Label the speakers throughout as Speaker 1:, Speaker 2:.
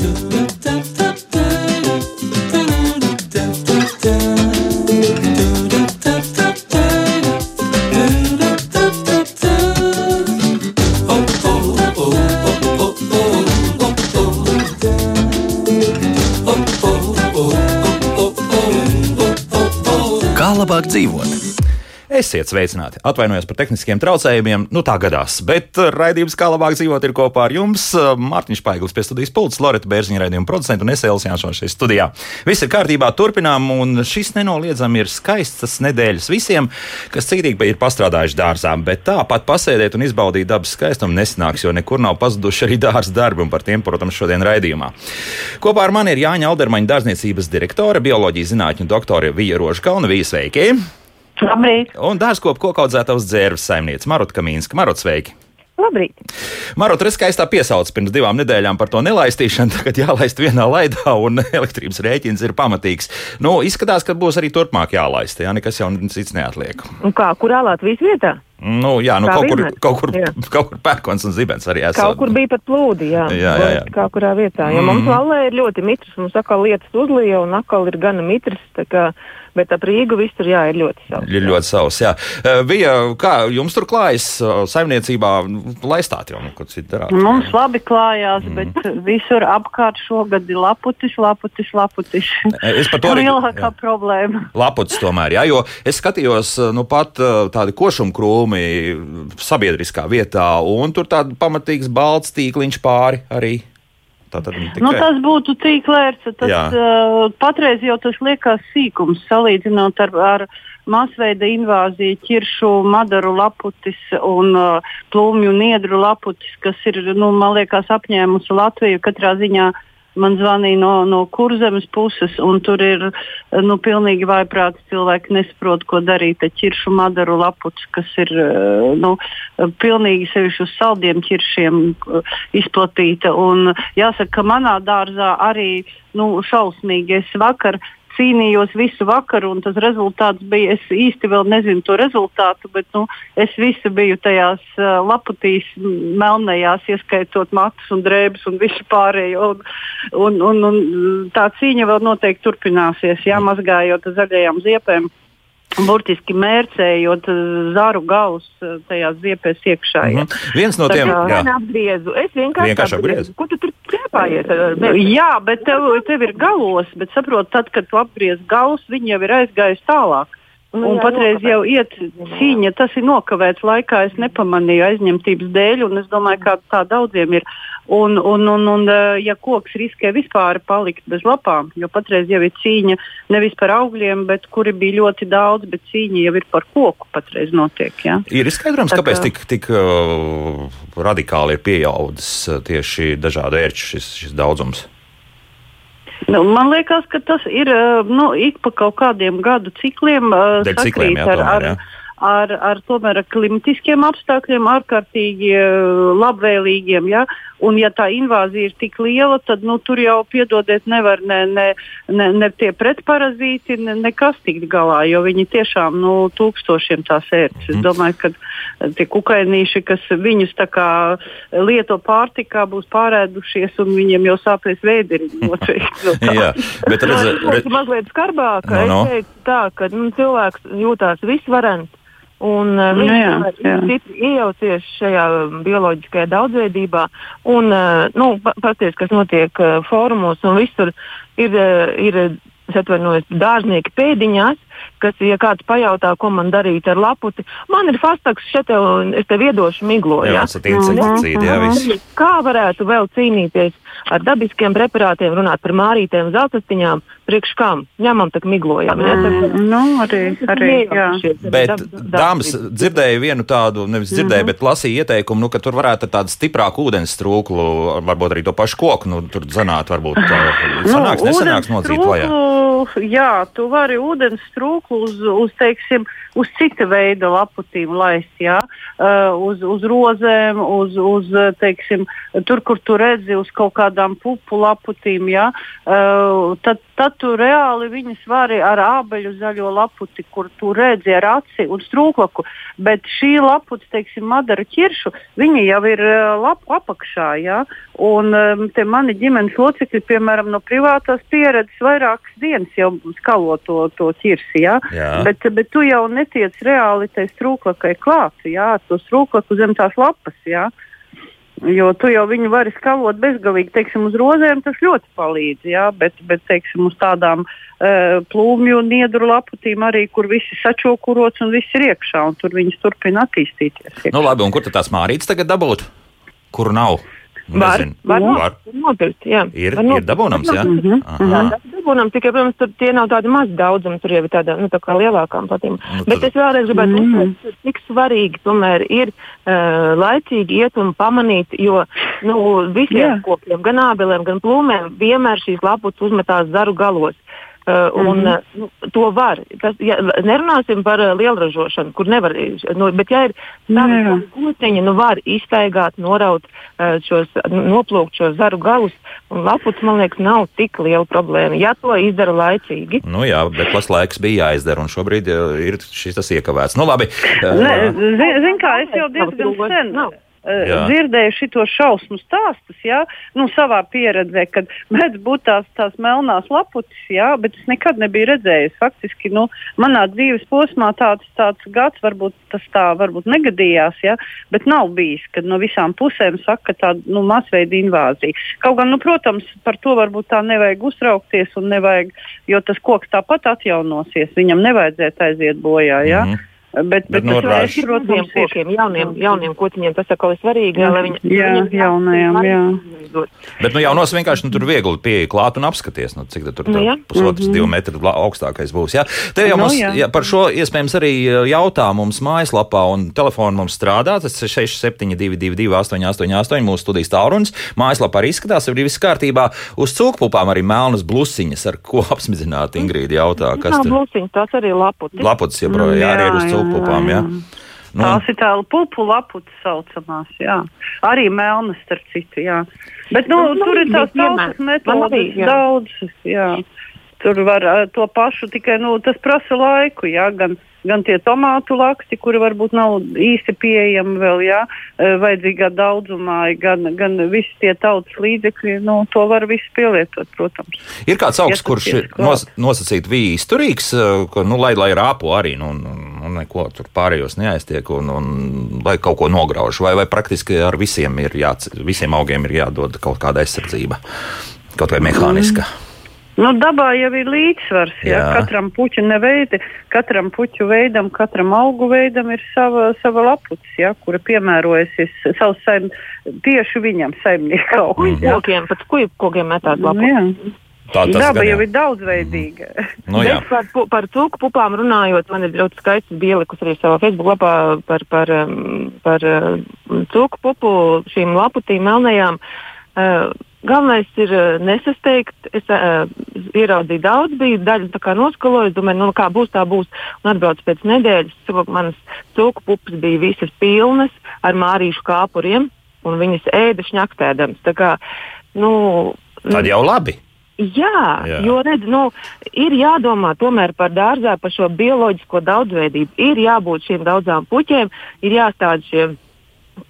Speaker 1: Kā Esiet sveicināti. Atvainojos par tehniskiem traucējumiem, nu tā gadās. Bet uh, raidījums, kā labāk dzīvot, ir kopā ar jums. Uh, Mārtiņš Paiglis pie studijas pults, Loreta Bērziņa raidījuma producenta un es Elsijāns šeit studijā. Viss ir kārtībā, turpinām, un šis nenoliedzami ir skaists nedēļas visiem, kas cītīgi ir pastrādājuši dārzā. Bet tāpat pasēdēt un izbaudīt dabas skaistumu nesanāks, jo nekur nav pazuduši arī dārza darbi, un par tiem, protams, šodien raidījumā. Kopā ar mani ir Jāņa Aldermaņa dārzniecības direktore, bioloģijas zinātņu doktore Vija Rožkalna. Vija sveiki!
Speaker 2: Labrīt!
Speaker 1: Un dārzkopu koku audzētavas dzērves saimniece Maruta Kamīnska. Marot, sveiki!
Speaker 2: Labrīt!
Speaker 1: Marot, es skaistā piesaucu pirms divām nedēļām par to nelaistīšanu, tagad jālaist vienā laidā, un elektrības rēķins ir pamatīgs. Nu, izskatās, ka būs arī turpmāk jālaist, jā, nekas jau cits neatliek.
Speaker 2: Un kā, kur ālāt visu vietā?
Speaker 1: Nu, jā, nu,
Speaker 2: Kā
Speaker 1: kaut kur,
Speaker 2: vienmēr.
Speaker 1: kaut, kur,
Speaker 2: Jā.
Speaker 1: kaut kur pērkons un zibens arī esat.
Speaker 2: Kaut kur bija pat plūdi, jā.
Speaker 1: Jā, jā, jā.
Speaker 2: Kā kurā vietā. Jo
Speaker 1: Mhm.
Speaker 2: mums vallē ir ļoti mitrs, mums atkal lietas uzlīja un atkal ir gana mitrs, tā kā, bet ap Rīgu visur, jā, ir ļoti savs.
Speaker 1: Ir ļoti savs, jā. Bija, kā jums tur klājas saimniecībā laistāt jau, nu, ko citu darāt?
Speaker 3: Mums labi klājās,
Speaker 1: Mhm.
Speaker 3: mm. bet visur apkārt šogad ir laputis, laputis, laputis.
Speaker 1: Es par to arī-
Speaker 3: lielākā
Speaker 1: jā.
Speaker 3: problēma.
Speaker 1: Laputs tomēr, jā, jo es skatījos, nu pat tādi košumkrūmi sabiedriskā vietā, un tur tāds pamatīgs balts tīkliņš pāri arī.
Speaker 3: Nu, tas būtu tīklērts. Tas, uh, patreiz jau tas liekas sīkums, salīdzinot ar, ar masveida invāziju, ķiršu, madaru laputis un uh, plūmju niedru laputis, kas ir, nu, man liekas, apņēmusi Latviju katrā ziņā. Man zvanīja no, no kurzemes puses, un tur ir nu, pilnīgi vaiprāti cilvēki, nesaprot, ko darīt ar ķiršu madaru lapuci, kas ir eh, nu, pilnīgi sevišķi uz saldiem ķiršiem eh, izplatīta. Un jāsaka, ka manā dārzā arī nu, šausmīgi es vakar cīnījos visu vakaru, un tas rezultāts bija. Es īsti vēl nezinu to rezultātu, bet nu, es visu biju tajās uh, laputīs, m, melnajās, ieskaitot matus un drēbes un visu pārējo. Un, un, un, un tā cīņa vēl noteikti turpināsies, jāmazgājot zaļajām ziepēm. Burtiski mērcējot uh, zaru galus uh, tajās ziepēs iekšā. ja.
Speaker 1: Mhm. Viens no tiem,
Speaker 3: kā-
Speaker 1: jā,
Speaker 2: apgriezu, es vienkārši,
Speaker 1: Vienkārši apgriezu.
Speaker 2: Ko tu tur krēpājies? ar-
Speaker 3: Nu, Jā, bet tev, tev ir galos, bet saproti, tad, kad tu apgriez galus, viņi jau ir aizgājuši tālāk.
Speaker 2: Nu,
Speaker 3: Un
Speaker 2: jā,
Speaker 3: patreiz
Speaker 2: nokavēt.
Speaker 3: jau iet cīņa, tas ir nokavēts laikā. Es nepamanīju aizņemtības dēļ, un es domāju, ka tā daudziem ir. Un, un, un, un eh, ja koks riskē vispār palikt bez lapām, jo patreiz jau ir cīņa nevis par augļiem, bet kuri bija ļoti daudz, bet cīņa jau ir par koku patreiz notiek. Ja?
Speaker 1: ir izskaidrojums,
Speaker 3: Tā
Speaker 1: kāpēc
Speaker 3: kā-
Speaker 1: tik, tik uh, radikāli ir pieaudzis uh, tieši dažādu ērču šis, šis daudzums.
Speaker 3: Nu, man liekas, ka tas ir eh, nu, ik pa kaut kādiem gadu cikliem. eh,
Speaker 1: Dēļ cikliem, jā,
Speaker 3: sakrīt ar,
Speaker 1: tomēr, jā.
Speaker 3: ar, ar, ar, tomēr ar klimatiskiem apstākļiem, ārkārtīgi eh, labvēlīgiem. Ja? Un, ja tā invāzija ir tik liela, tad nu, tur jau piedodiet, nevar ne, ne, ne, ne tie pretparazīti, ne, nekas tikt galā, jo viņi tiešām nu, tūkstošiem tās ērts.
Speaker 1: Mhm.
Speaker 3: Es domāju, ka eh, tie kukainīši, kas viņus kā lieto pārtikā, būs pārēdušies un viņiem jau sāpēs vēderi. noteikti no.
Speaker 1: Jā, bet redz,
Speaker 2: Tas
Speaker 1: redz,
Speaker 2: ir mazliet skarbāk.
Speaker 1: No,
Speaker 2: No. Es teiktu tā, ka nu, cilvēks jūtās visvarens. Un
Speaker 3: Nu
Speaker 2: viņš
Speaker 3: jā, jā.
Speaker 2: stipri iejaucies šajā bioloģiskajā daudzveidībā. Un, uh, nu, pa- paties, kas notiek uh, fórumos un visur, ir, ir atvainojos, dārznieki pēdiņās, kas, ja kāds pajautā, ko man darīt ar laputi, man ir fastaks šeit, tev, un es tev iedošu miglo.
Speaker 1: jā,
Speaker 2: ja?
Speaker 1: esat insekticīdi, jā, viss.
Speaker 2: Kā varētu vēl cīnīties ar dabiskiem preparātiem, runāt par mārītēm, zeltastiņām, priekš kam? Ņemam tak miglojam. Ja?
Speaker 3: Mm, nu, arī, arī, jā.
Speaker 1: Bet, dāmas, dzirdēju vienu tādu, nevis dzirdēju, bet lasīju ieteikumu, nu, ka tur varētu ar tādu stiprāku ūdens trūklu, varbūt arī to pašu koku, nu, tur zanāt, varbūt tā sanāks, nesanāks nocīt vajā.
Speaker 3: trūklu, jā, tu vari ūdens trūklu trūklu uz, uz, teiksim, uz cita veida laputīm laist, jā, uh, uz, uz rozēm, uz, uz teiksim, tur, kur tu redzi uz kaut kādām pupu laputīm, jā, uh, tad, tad tu reāli viņas vari ar ābeļu zaļo laputi, kur tu redzi ar aci un strūklaku, bet šī laputa, teiksim, madara ķiršu, viņa jau ir uh, lapu apakšā, jā, un um, te mani ģimenes locekļi, piemēram, no privātās pieredzes vairākas dienas jau skalo to, to ķirsi, jā, jā. Bet, bet tu jau ne netiec reāli tai strūklakai klāt, jā, to strūklaku zem tās lapas. Jā. Jo tu jau viņu vari skalot bezgalīgi, teiksim, uz rozēm tas ļoti palīdz, jā, bet, bet teiksim, uz tādām uh, plūmju un niedru laputīm arī, kur viss ir sačokurots un viss ir iekšā, un tur viņas turpina attīstīties. Iekšā.
Speaker 1: Nu labi, un kur tad tās mārītes tagad dabūt? Kur nav?
Speaker 2: Var, var, var. nopirkt, jā.
Speaker 1: Ir, var ir dabūnams, jā? Mm
Speaker 2: -hmm. Jā, dabūnams, tikai, protams, tur tie nav tādi mazi daudzumi, tur jau ir tāda, nu, tā kā lielākām patīm. Nu, Bet es vēlreiz gribētu mm uzsvērt, cik svarīgi tomēr ir uh, laicīgi iet un pamanīt, jo, nu, visiem jā. kokiem, gan ābelēm, gan plūmēm, vienmēr šīs laputas uzmetās zaru galos. Uh, un, mm -hmm. nu, to var. Tas, ja, nerunāsim par uh, lielražošanu, kur nevar. Nu, bet, ja ir tāda kūciņa, nu var iztaigāt, noraut uh, šos, noplūkt šos zaru galus. Un laputs, man liekas, nav tik liela problēma, ja to izdara laicīgi.
Speaker 1: Nu jā, bet tas laiks bija jāizdara, un šobrīd ir šis tas iekavēts. Nu labi.
Speaker 3: Zini, zin, kā es jau diezgan sen. Nav Jā. dzirdēju šo šausmu stāstus, jā, nu, savā pieredzē, kad mēdz būt tās, tās melnās lapucis, jā, bet es nekad nebiju redzējis. Faktiski, nu, manā dzīves posmā tāds, tāds gads varbūt tas tā varbūt negadījās, jā, bet nav bijis, kad no visām pusēm saka tāda nu, masveida invāzija. Kaut gan, nu, protams, par to varbūt tā nevajag uztraukties un nevajag, jo tas koks tāpat atjaunosies, viņam nevajadzētu aiziet bojā, jā. Mm -hmm.
Speaker 2: Bet, bet, bet nu, tas ir protams, kokiem, jauniem, jauniem kociņiem tas atkal ir svarīgi, jā, lai viņi
Speaker 3: jā, jaunajiem, jā.
Speaker 1: Bet nu jaunos vienkārši nu, tur viegli pieeja klāt un apskaties, nu, cik tur nu, pusotras, mm -hmm. divu metru augstākais būs. Jā. Te jau nu, mums jā. Jā, par šo iespējams arī jautā mums mājaslapā un telefonu mums strādā. Tas ir 6722 888 mūsu studijas tālrunis. Mājaslapā arī izskatās, ir viss kārtībā. Uz cūkpupām arī melnas blusiņas, ar ko apsmidzināt Ingrīdi jautā.
Speaker 2: Kas Nav blusiņas, tās arī laputis.
Speaker 1: Laputis, joprojām, jā, jā, arī ir uz cūkpupām cūkpupām. Jā.
Speaker 3: Nu, Tās ir tādas pupu laputas saucamās, jā. Arī melnas, starp citu, jā. Bet, nu, nu tur ir tās daudzas metodas, daudzas, jā. Tur var to pašu, tikai, nu, tas prasa laiku, jā, gan gan tie tomātu laksti, kuri varbūt nav īsti pieejami vēl, jā, e, vajadzīgā daudzumā, gan, gan visi tie tautas līdzekļi, nu, to var visu pielietot, protams.
Speaker 1: Ir kāds augsts, kurš ir nos, nosacīt bija izturīgs, e, ka, nu, lai, lai rāpo arī, nu, nu, neko tur pārējos neaiztiek un, un lai kaut ko nograuž, vai, vai praktiski ar visiem ir jā, visiem augiem ir jādod kaut kāda aizsardzība, kaut vai mehāniska. Mm.
Speaker 3: Nu, dabā jau ir līdzsvars. Ja? Jā. Katram puķu veidi, katram puķu veidam, katram augu veidam ir sava, sava lapucis, ja? kura piemērojas savs saim, tieši viņam saimnieka augam.
Speaker 2: Mm -hmm. Kokiem, pat kuģu kokiem metās
Speaker 3: nu, lapucis. Tā Daba jau ir daudzveidīga.
Speaker 2: Mm. Nu, Bet par, par cūku pupām runājot, man ir ļoti skaists bielikus arī savā Facebook lapā par, par, um, par, par um, cūku pupu šīm laputīm melnajām. Uh, Galvenais ir uh, nesasteigt. Es uh, ieraudzīju daudz, bija daļa noskalojusi. Domāju, nu, kā būs, tā būs. Un atbraucu pēc nedēļas. Manas cūku pupas bija visas pilnas ar mārīšu kāpuriem, un viņas ēda šņaktēdams. Tā kā, nu,
Speaker 1: Tad jau labi.
Speaker 2: Jā, Jā, jo redz, nu, ir jādomā tomēr par dārzā, par šo bioloģisko daudzveidību. Ir jābūt šīm daudzām puķiem, ir jāstāda šiem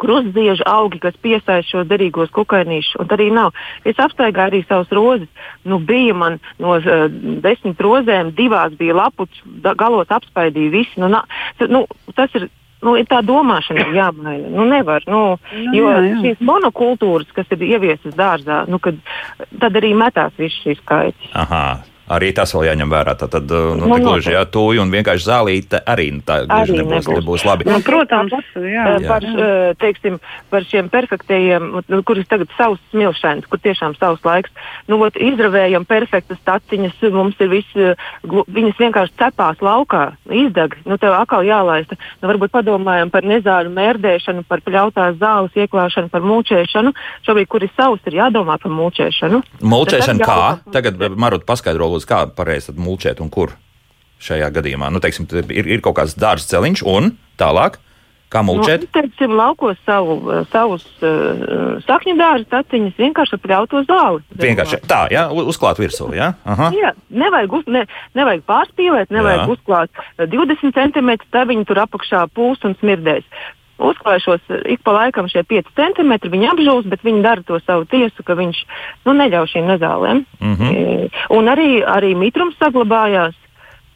Speaker 2: krustzīžu augi, kas piesaista šos derīgos kukainīšus, un arī nav. Es apstaigāju arī savus rozes. Nu, bija man no uh, desmit rozēm, divās bija laputs, galos apspaidīja visi. Nu, na, nu, tas ir nu, ir tā domāšana jāmaina. Nu, nevar, nu, nu, jo jā, jā. šīs monokultūras, kas ir ieviestas dārzā, nu, kad, tad arī metās viss šīs skaits.
Speaker 1: Aha, Arī tas vēl jāņem vērā. Tad, tad nu, nu, gluži jā, tuju un vienkārši zālīte arī nu, tā gluži arī nebūs, nebūs. nebūs labi.
Speaker 3: Nu, protams, jā,
Speaker 2: par, jā. Teiksim, par šiem perfektajiem, nu, kurus tagad savs smilšains, kur tiešām savs laiks, nu, ot, izravējam perfektas taciņas, mums ir viss, viņas vienkārši cepās laukā, izdeg, nu, tev atkal jālaista. Nu, varbūt padomājam par nezāļu mērdēšanu, par pļautās zāles ieklāšanu, par mūčēšanu. Šobrīd, kur ir savs, ir jādomā par mūčēšanu.
Speaker 1: Mūčēšana kā? Tagad Marut paskaidro, lūdzu, kā pareizi mulčēt un kur? šajā gadījumā? Nu, teiksim, ir, ir kaut kāds dārza celiņš un tālāk. Kā mulčēt?
Speaker 2: Nu, teiksim, laukos savu, savus uh, sakņu dārza taciņus vienkārši ar pļauto zāli.
Speaker 1: Vienkārši tā, jā, uzklāt virsū, jā? Aha.
Speaker 2: Jā, nevajag, uz, ne, nevajag pārspīlēt, nevajag jā. uzklāt 20 cm, tad viņi tur apakšā pūs un smirdēs. Uzklājušos ik pa laikam šie 5 cm, viņi apžūs, bet viņi dara to savu tiesu, ka viņš nu, neļauj šīm nezālēm. Mm -hmm. Un arī, arī mitrums saglabājās.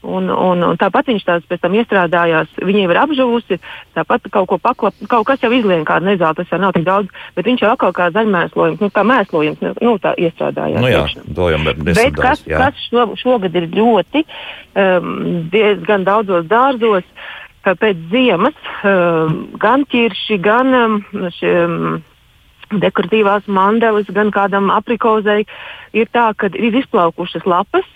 Speaker 2: Un, un, un tāpat viņš tās pēc tam iestrādājās. Viņiem ir apžūsi, tāpat kaut ko paklap, kaut kas jau izlien kādu nezāli, tas jau nav tik daudz, bet viņš jau atkal kā zaļmēslojums, nu, kā mēslojums, nu, tā iestrādājās.
Speaker 1: Nu, jā, dojam, bet
Speaker 2: bet kas, jā. kas šo, šogad ir ļoti um, diezgan daudzos dārzos pēc ziemas, gan ķirši, gan ši, um, dekoratīvās mandelis, gan kādam aprikozei, ir tā, ka ir izplaukušas lapas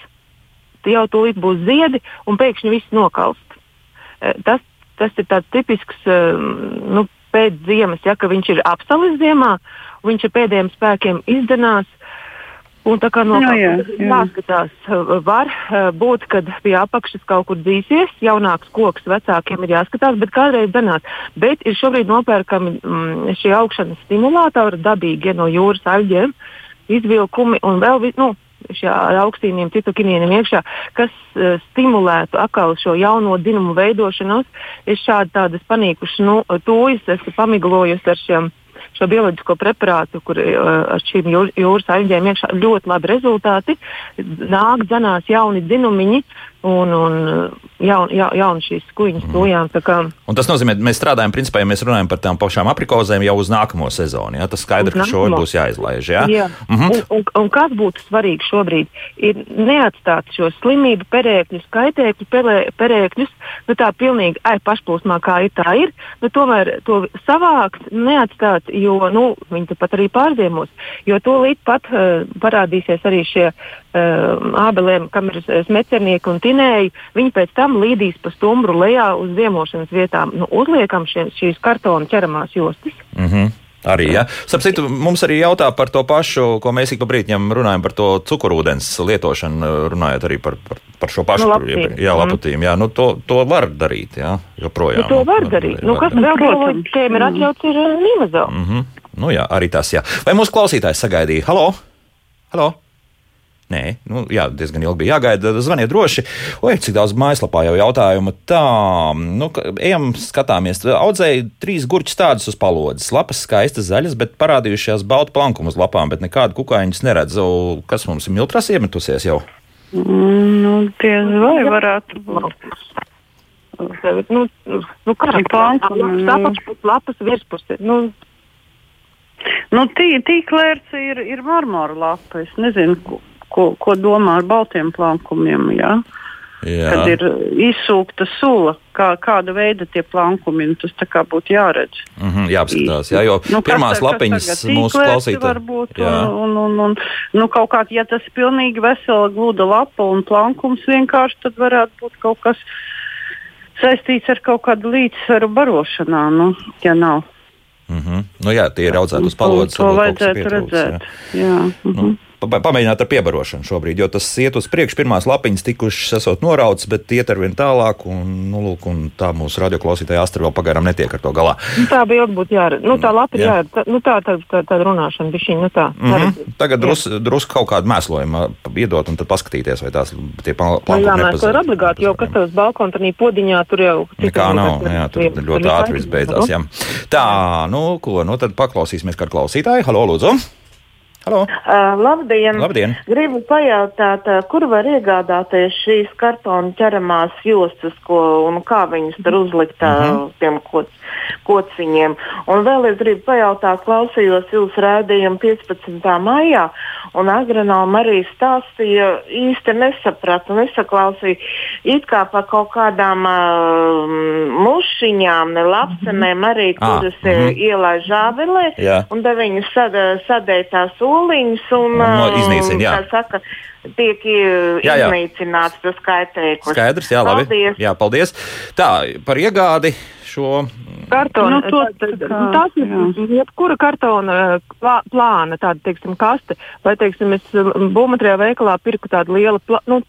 Speaker 2: jau tūlīt būs ziedi, un pēkšņi viss nokalst. Tas, tas ir tāds tipisks nu, pēc ziemas, ja viņš ir apsalis ziemā, viņš ar pēdējiem spēkiem izdanās. Un tā kā no
Speaker 3: no, jā, jā.
Speaker 2: jāskatās, eh, var būt, ka pie apakšas kaut kur dzīsies, jaunāks koks vecākiem ir jāskatās, bet kādreiz danās. Bet ir šobrīd nopērkami mm, šie augšanas stimulātori dabīgi ja, no jūras aļģiem, izvilkumi un vēl, nu, ar augstīniem citokiniem iekšā, kas uh, stimulētu atkal šo jauno dzinumu veidošanos. Es šādi tādas panīkušas nu, tūjas esmu pamiglojusi ar šiem šo bioloģisko preparātu, kur uh, ar šīm jūr, jūras aļģēm iekšā ļoti labi rezultāti. Nāk dzenās jauni dzinumiņi, un, un jaun, ja, jaun šīs mm. tujām. Kā...
Speaker 1: Un tas nozīmē, ka mēs strādājam, principā, ja mēs runājam par tām pašām aprikozēm jau uz nākamo sezonu. Ja? Tas skaidrs, ka šo būs jāizlaiž. Ja?
Speaker 2: Jā. Mm -hmm. un, un, un kas būtu svarīgi šobrīd, ir neatstāt šo slimību perēkļus, kaitēkļu perēkļus, nu tā pilnīgi ai, pašplūsmā, kā ir tā ir, nu tomēr to savākt, neatstāt, jo nu, viņi pat arī pārziemos, jo to līdz pat uh, parādīsies arī šie uh, ābeliem, kam ir smecernieki un tinēji, viņi pēc tam līdīs pa stumbru lejā uz ziemošanas vietām. Nu, uzliekam šie, šīs kartona ķeramās jostas.
Speaker 1: Mm -hmm. Arī, ja. Sapratu, mums arī jautā par to pašu, ko mēs ik pa brīdim runājam par to cukurūdens lietošanu, runājot arī par, par, par šo pašu
Speaker 2: nu, laputīm.
Speaker 1: Jā, laputīm. Jā, nu, to, to var darīt, jā, joprojām.
Speaker 2: Nu, to var darīt. Nu, kas vēl bioloģiskajiem ir atļauts, ir uh, nīmazā.
Speaker 1: Mm -hmm. Nu, jā, arī tas, jā. Vai mūsu klausītājs sagaidīja? Halo! Halo! Nē, nu, jā, diezgan ilgi bija jāgaida. Zvaniet droši. Oi, cik daudz mājaslapā jau jautājumu. Tā, nu, ejam, skatāmies. Audzēja trīs gurķus tādus uz palodzes. Lapas skaistas zaļas, bet parādījušās baltu plankumu uz lapām, bet nekādu kukaiņus neredzu. Kas mums ir miltras iemetusies jau?
Speaker 3: Mm, nu, diez vai varētu būt.
Speaker 2: Nu, nu, kā tā plankumu? Apakšpus, lapas virspus. Nu,
Speaker 3: Nu, tī, tīklērts ir, ir marmora lapa. Es nezinu, ko, ko domā ar baltiem plankumiem. Ja? Jā. Kad ir izsūkta sula, kā, kāda veida tie plankumi, nu, tas būtu jāredz.
Speaker 1: Mm -hmm, jāapskatās, jā, jo nu, pirmās lapiņas mūsu klausītājiem
Speaker 3: varbūt. Un, un, un, un, nu, kaut kā, ja tas ir pilnīgi vesela, gluda lapa un plankums vienkārši, tad varētu būt kaut kas saistīts ar kaut kādu līdzsvaru barošanā, nu, ja nav.
Speaker 1: Mm -hmm. nu, jā, tie ir audzēti uz palodzes.
Speaker 3: To, to vajadzētu redzēt. Jā. Jā. Mm -hmm. nu,
Speaker 1: pamēģināt ar piebarošanu šobrīd, jo tas iet uz priekšu. Pirmās lapiņas tikušas, esot norautas, bet iet ar vien tālāk, un, nu, lūk, un tā mūsu radioklausītāja Astra vēl pagaidām netiek ar to galā.
Speaker 2: Nu, tā bija būtu jārada. Nu, tā lapa ir jā. jārada. Nu, tā, tā, tā, tā runāšana šī, nu tā.
Speaker 1: Mm -hmm. Tagad drusku drus kaut kādu mēslojumu iedot un tad paskatīties, vai tās tie plāni.
Speaker 2: Jā, mēslo ir obligāti, jo kas tev uz balkona, tad podiņā tur jau.
Speaker 1: Nekā nav, jā, tur ļoti ātri viss beidzās, jā. Tā, nu, ko, nu tad paklausīsimies kādu klausītāju. Halo, lūdzu! Halo.
Speaker 4: Uh, labdien.
Speaker 1: labdien!
Speaker 4: Gribu pajautāt, uh, kur var iegādāties šīs kartona ķeramās jostas, ko, un kā viņas tur uzlikt uh, mm -hmm. tiem koc, kociņiem. Un vēl es gribu pajautāt, klausījos jūsu rādījumu 15. maijā, un agronoma arī stāstīja, īsti nesapratu, nesaklausīju, it kā par kaut kādām uh, mušiņām, ne lapsenēm arī, kuras ah, mm -hmm. ielaiž žāvelē, un tad viņas sad, sadēja tās soliņus un, un
Speaker 1: no, iznīcina. Jā.
Speaker 4: Saka, tiek jā, jā. iznīcināts tas kaitēklis.
Speaker 1: Skaidrs, jā, labi. Paldies. Jā, paldies. Tā, par iegādi šo.
Speaker 2: Kartona, nu, to, tā, tā, tas ir jebkura kartona plā, plāna, tāda, teiksim, kaste. Vai, teiksim, es būvmateriālu veikalā pirku tādu lielu, plā, nu,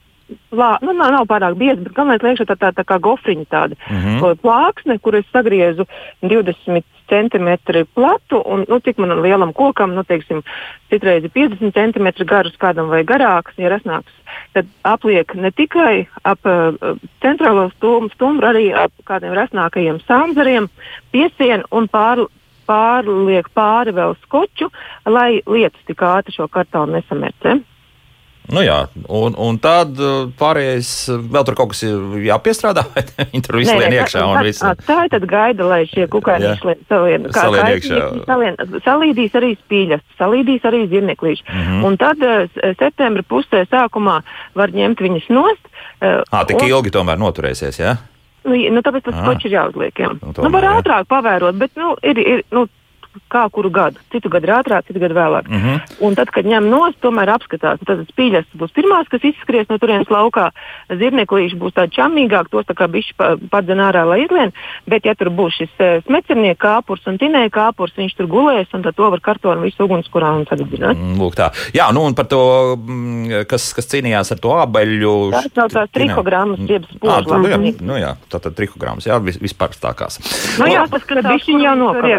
Speaker 2: plā, nu, nav, nav pārāk bieza, bet galvenais liekšā tā, tā, tā kā gofriņa tāda mm -hmm. plāksne, kur es sagriezu 20 centimetru platu un, nu, cik man lielam kokam, nu, teiksim, citreiz ir 50 centimetru garus kādam vai garāks, ja resnāks. Tad apliek ne tikai ap uh, centrālo stumbru, stumbru, arī ap kādiem resnākajiem sānzariem, piesien un pār, pārliek pāri vēl skoču, lai lietas tik ātri šo kartonu nesamercē.
Speaker 1: Nu jā, un, un tad uh, pārējais uh, vēl tur kaut kas ir jāpiestrādā, vai viņi tur visu lien iekšā un viss.
Speaker 2: tā, ir tad gaida, lai šie kukaiņi salien, kā
Speaker 1: Salien
Speaker 2: kaitinieki
Speaker 1: iekšā.
Speaker 2: salien, salīdīs arī spīļas, salīdīs arī zirneklīši. Mm. -hmm. Un tad uh, septembra pusē sākumā var ņemt viņas nost.
Speaker 1: Ā, tik
Speaker 2: un-
Speaker 1: ilgi tomēr noturēsies, jā?
Speaker 2: Nu, ja- nu, tāpēc tas skočs ir jāuzliek. Jā.
Speaker 1: Nu,
Speaker 2: Nu, var ātrāk pavērot, bet nu, ir, ir nu, kā kuru gadu. Citu gadu ir ātrāk, citu gadu vēlāk.
Speaker 1: Mm -hmm.
Speaker 2: Un tad, kad ņem nost, tomēr apskatās. Tad spīļas būs pirmās, kas izskries no turienes laukā. Zirneklīši būs tādi čamīgāki, tos tā kā bišķi pa, padzen ārā, lai izlien. Bet, ja tur būs šis uh, smecirnieku kāpurs un tinēja kāpurs, viņš tur gulēs un tad to var kartonu visu ugunskurā un sadedzināt.
Speaker 1: Mm, Lūk, tā. Jā, nu un par to, mm, kas, kas cīnījās ar to abeļu.
Speaker 2: Tas nav tās trihogrammas, jeb
Speaker 1: Ah,
Speaker 2: spožu
Speaker 1: nu, jā, nu jā, tātad trihogrammas, jā, vis, vispārstākās.
Speaker 2: Nu, jā,
Speaker 3: Tas, ka
Speaker 2: bišķiņi jau nokavē.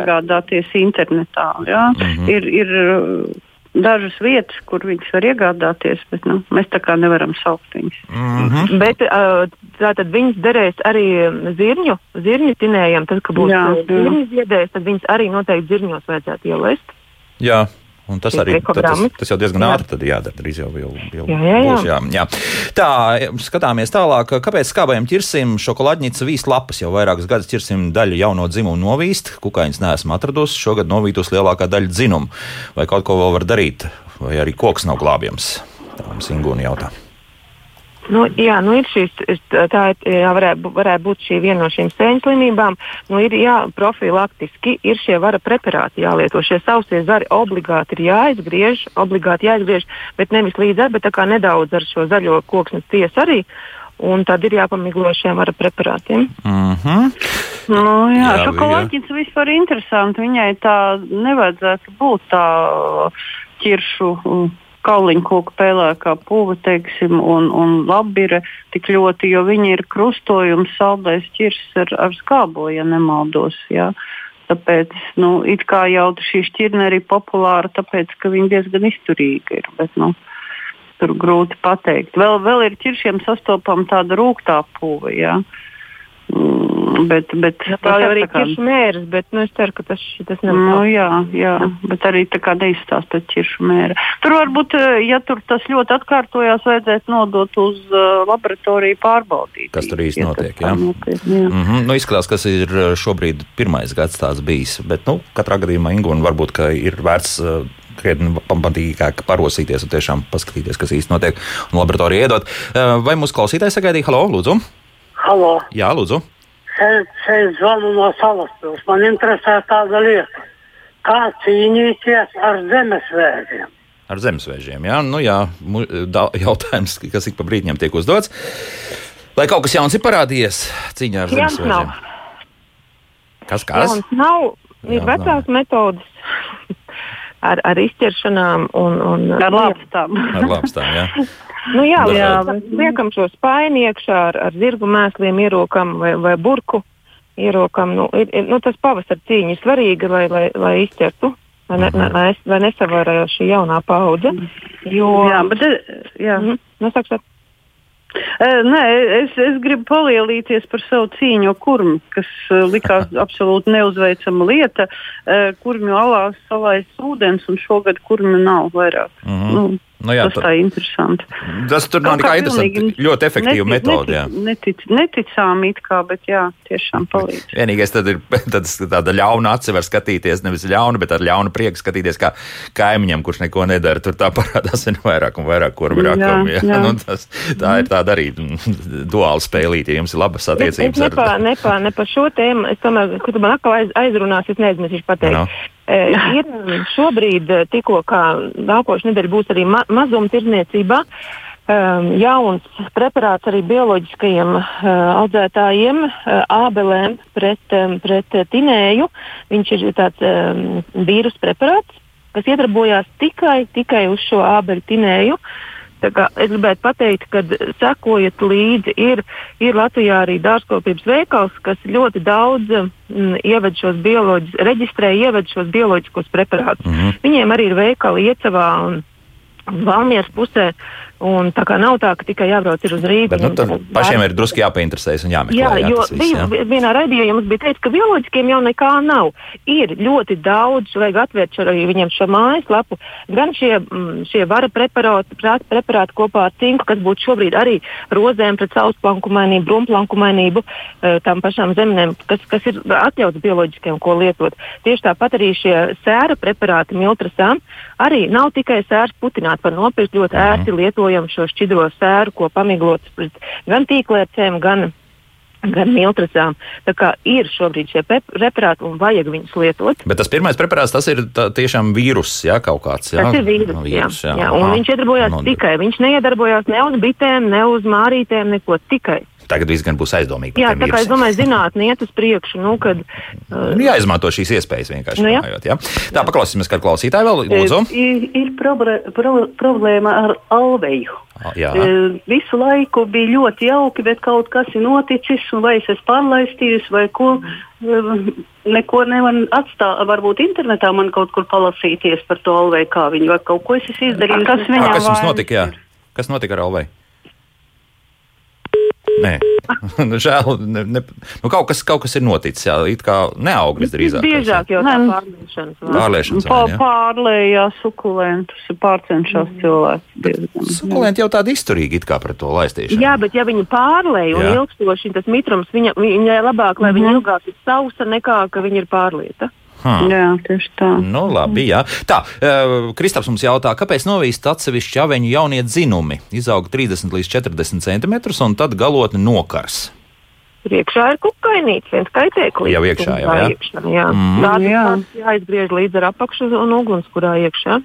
Speaker 3: Internetā. Jā? Mm. -hmm. Ir, ir uh, dažas vietas, kur viņas var iegādāties, bet nu, mēs tā kā nevaram saukt viņas.
Speaker 1: Mm -hmm.
Speaker 2: Bet uh, tātad viņas derēs arī um, zirņu, zirņu tinējiem. Tad, kad būs uh, zirņu ziedējis, tad viņas arī noteikti zirņos vajadzētu ielaist.
Speaker 1: Jā. Un tas arī tas, tas jau diezgan
Speaker 2: Jā.
Speaker 1: ātri jādara. Drīz jau, jau, jau
Speaker 2: Jā, jā, jā.
Speaker 1: būs. Jā, jā. Tā, skatāmies tālāk. Kāpēc skābējam ķirsim šokolādņica vīst lapas? Jau vairākus gadus ķirsim daļu jauno dzimumu novīst. Kukaiņas neesmu atradusi. Šogad novītus lielākā daļa dzinumu. Vai kaut ko vēl var darīt? Vai arī koks nav glābjams? Tā mums Ingūna jautā.
Speaker 2: Nu, jā, nu ir šīs, tā jā, varētu, varētu būt šī viena no šīm sēņu slimībām. Nu, ir jā, profilaktiski ir šie vara preparāti jālieto. Šie sausie zari obligāti ir jāizgriež, obligāti jāizgriež, bet nevis līdz ar, bet tā kā nedaudz ar šo zaļo koksnes tiesu arī. Un tad ir jāpamiglo šiem vara preparātiem.
Speaker 1: Mm -hmm.
Speaker 3: Nu, jā,
Speaker 1: Jā,
Speaker 3: šokolāģis vispār ir interesanti. Viņai tā nevajadzētu būt tā ķiršu mm, kauliņu koku pēlēkā puva, teiksim, un, un labire tik ļoti, jo viņa ir krustojums saldais ķirs ar, ar skābo, ja nemaldos. Jā. Tāpēc nu, jau šī šķirne arī populāra, tāpēc ka viņa diezgan izturīga ir. Bet, nu, tur grūti pateikt. Vēl, vēl ir ķiršiem sastopama tāda rūktā puva. Jā. Mm, bet, bet
Speaker 2: Tā jau arī ir mērķis, bet nu, es ceru, ka tas, tas
Speaker 3: Nu,
Speaker 2: nav.
Speaker 3: jā, jā, bet arī tā kā neizstāsta pēc ķiršu mēra. Tur varbūt, eh, ja tur tas ļoti atkārtojās, vajadzētu nodot uz uh, laboratoriju pārbaudīt.
Speaker 1: Kas tur īsti
Speaker 3: ja
Speaker 1: notiek, jā?
Speaker 3: nopietni, jā.
Speaker 1: Mm -hmm. nu, izskatās, ka ir šobrīd pirmais gads tāds bijis. Bet, nu, katrā gadījumā Ingūna varbūt ka ir vērts uh, krietni pamatīgāk parosīties un tiešām paskatīties, kas īsti notiek un laboratoriju iedot. Vai mūsu klausītājs sagaidīja? Halo, lūdzu!
Speaker 5: Halo,
Speaker 1: Jā, lūdzu!
Speaker 5: Šeit zvanu no Salaspils. Man interesē tāda lieta. Kā cīnīties ar zemesvētiem?
Speaker 1: Ar zemesvēžiem. Jā, nu, jā jautājums, kas ik pa brīdim tiek uzdots. Vai kaut kas jauns ir parādījies cīņā ar
Speaker 2: nav.
Speaker 1: Kas kas?
Speaker 2: Jauns nav, ir
Speaker 1: Jauns
Speaker 2: vecās metodas ar, ar izķeršanām un, un
Speaker 3: Ar lāpstām.
Speaker 1: Ar lāpstām, jā.
Speaker 2: Nu, jā, jā liekam šo spaini iekšā ar, ar zirgu mēsliem, ierokam vai, vai burku. Ierokam, nu, ir, ir, nu, tas pavasara cīņa ir svarīga, lai, lai, lai izķertu, lai, ne,
Speaker 1: Mhm.
Speaker 2: lai, lai nesavarā šī jaunā paudze. Jo,
Speaker 3: Jā, bet, eh, jā.
Speaker 2: Mhm, nu, saka,
Speaker 3: Eh, Nē, es, es gribu palielīties par savu cīņu kurmi, kas eh, likās absolūti neuzveicama lieta. Eh, Kurmju alās salaists ūdens, un šogad kurmju nav vairāk.
Speaker 1: Mhm.
Speaker 3: Nu,
Speaker 1: Nu, jā,
Speaker 3: tas
Speaker 1: tā-
Speaker 3: ir interesanti.
Speaker 1: Tas tur nav
Speaker 3: Kaut kā
Speaker 1: nekā interesanti.
Speaker 3: pilnīgi
Speaker 1: Ļoti efektīva
Speaker 3: Netic-
Speaker 1: metode. jā.
Speaker 3: netic- Netic, neticām it kā, bet jā, tiešām palīdz.
Speaker 1: Vienīgais tad ir tāds, tāda ļauna aci var skatīties, nevis ļauna, bet ar ļaunu prieku skatīties, kā kaimiņam, kurš neko nedara. Tur tā parādās vien vairāk un vairāk, rakam.
Speaker 3: Jā,
Speaker 1: Jā,
Speaker 3: jā.
Speaker 1: nu, tas, tā ir tāda arī mm, duāla spēlīte. Ja jums ir labas attiecības
Speaker 2: ne pa, ne, pa, ne pa šo tēmu, es tomēr, kad man atkal aiz, aizrunās, es neaizmirsīšu pateikt.
Speaker 1: No.
Speaker 2: E, ir šobrīd, eh, tikko kā nākošais nedēļa būs arī ma mazumtirdzniecībā, um, jauns preparāts arī bioloģiskajiem uh, audzētājiem, uh, ābelēm pret, pret uh, tinēju. Viņš ir tāds vīrus preparāts, kas iedarbojās tikai, tikai uz šo ābeļu tinēju. Kā Es gribētu pateikt, ka sekojiet līdzi. Ir, ir Latvijā arī dārzkopības veikals, kas ļoti daudz mm, ieved šos bioloģiskos, reģistrē, ieved šos bioloģiskos preparātus. Mm -hmm. Viņiem arī ir veikali Iecavā un Valmieras pusē. Un tā kā nav tā, ka tikai jābrauc uz.
Speaker 1: Bet nu, tad pašiem ir drusku jāpainteresējas un jāmeklē.
Speaker 2: Jā,
Speaker 1: jā,
Speaker 2: jo
Speaker 1: tas viss, jā.
Speaker 2: bija vienā raidījumā jums bija teikts, ka bioloģiskiem jau nekā nav. Ir ļoti daudz, vajag atvērt šo, viņiem šo mājaslapu. Gan šie, mm, šie vara preparāti, preparāti kopā ar cinku, kas būtu šobrīd arī rozēm pret sausplankumainību, brumplankumainību, eh, tām pašām zemnēm, kas, kas ir atļauts bioloģiskiem, ko lietot. Tieši tāpat arī šie sēra preparāti miltrasām arī nav tikai sērs putināt, var nopirkt ļoti ērti lietojam šo šķidro sēru, ko pamiglots pret gan tīklērcēm, gan gan miltrasām. Tā kā ir šobrīd šie preparāti un vajag viņus lietot.
Speaker 1: Bet tas pirmais preparāts, tas ir tā, tiešām vīruss, jā, kaut kāds. Jā?
Speaker 2: Tas ir vīrus.
Speaker 1: Nu,
Speaker 2: Jā,
Speaker 1: vīrus,
Speaker 2: jā, jā, un
Speaker 1: Aha.
Speaker 2: viņš iedarbojās
Speaker 1: Nu,
Speaker 2: tikai. Viņš neiedarbojās ne uz bitēm, ne uz mārītēm, neko tikai.
Speaker 1: Tagad viss gan būs aizdomīgi.
Speaker 2: Jā, tā kā es
Speaker 1: vīrusiem.
Speaker 2: domāju, zinātnē iet uz priekšu. Nu, kad, uh,
Speaker 1: Nu, jāizmanto šīs iespējas vienkārši.
Speaker 2: Nu, jā.
Speaker 1: runājot, jā. Tā, paklausīsimies, kā klausītāji vēl lūdzu.
Speaker 6: Ir, ir probre, pro, problēma ar alveju.
Speaker 1: Jā.
Speaker 6: E, Visu laiku bija ļoti jauki, bet kaut kas ir noticis, un vai es esmu pārlaistījusi, vai ko. e, Neko nevar atstāt. Varbūt internetā man kaut kur palasīties par to alveju, kā viņu, vai kaut ko es esmu izdarījusi.
Speaker 3: Kas viņam
Speaker 1: kas
Speaker 3: vainas
Speaker 1: notika? Jā? Kas notika ar Alvei? Nē, nu, žēl. Ne, ne, nu, kaut, kas, kaut kas ir noticis. Jā, it kā neauglis drīzāk.
Speaker 2: Biežāk jau tā.
Speaker 6: Pa,
Speaker 1: vai ne?
Speaker 6: pārlējās sukulentus, pārcenšas cilvēks. diezgan.
Speaker 1: Sukulenti jau tādi izturīgi it kā pret to laistīšanu.
Speaker 2: Jā, bet ja viņi pārlēja un
Speaker 1: Jā.
Speaker 2: ilgstoši tas mitrums, viņa, viņai labāk, lai viņa ilgāk ir sausa nekā ka viņa ir pārlieta.
Speaker 1: Hmm.
Speaker 6: Jā, tieši tā.
Speaker 1: Nu, labi, jā. Tā, uh, Kristaps mums jautā, kāpēc novīst atsevišķi aveņu jaunie dzinumi? Izaug 30 līdz 40 cm un tad galotni nokars.
Speaker 2: Priekšā ir kukainīts, viens kaitēklis.
Speaker 1: Jau iekšā jau, jā?
Speaker 2: Iekšā, jā.
Speaker 1: Mm.
Speaker 2: Tādas
Speaker 6: Jā.
Speaker 2: jāizgriež līdz ar apakšu un ugunskurā iekšā.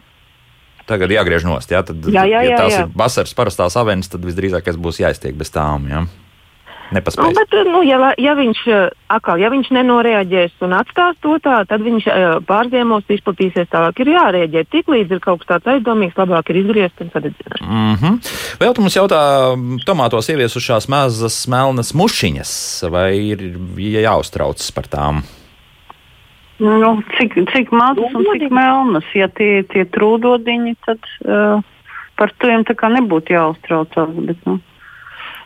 Speaker 1: Tagad jāgriež nost. Jā, tad,
Speaker 2: Jā, jā,
Speaker 1: ja
Speaker 2: jā,
Speaker 1: tās
Speaker 2: jā.
Speaker 1: ir vasaras parastās avenes, tad visdrīzākais būs jāiztiek bez tām. Jā.
Speaker 2: Nu,
Speaker 1: Nepaspēj.
Speaker 2: bet, nu, ja, ja, viņš, eh, atkal, ja viņš nenoreaģēs un atstās to tā, tad viņš eh, pārziemos, izplatīsies tālāk. Ir jārēģē. Tiklīdz ir kaut kas tāds aizdomīgs, labāk ir izgriezt un sadedzināt.
Speaker 1: Mm -hmm. Vēl tu mums jautā, tomātos ieviesušās mazas melnas mušiņas, vai ir jāuztraucas par tām?
Speaker 6: Nu, cik, cik mazas un cik melnas, ja tie ir trūdodiņi, tad uh, par tiem tā kā nebūtu jāuztraucās. Bet, nu.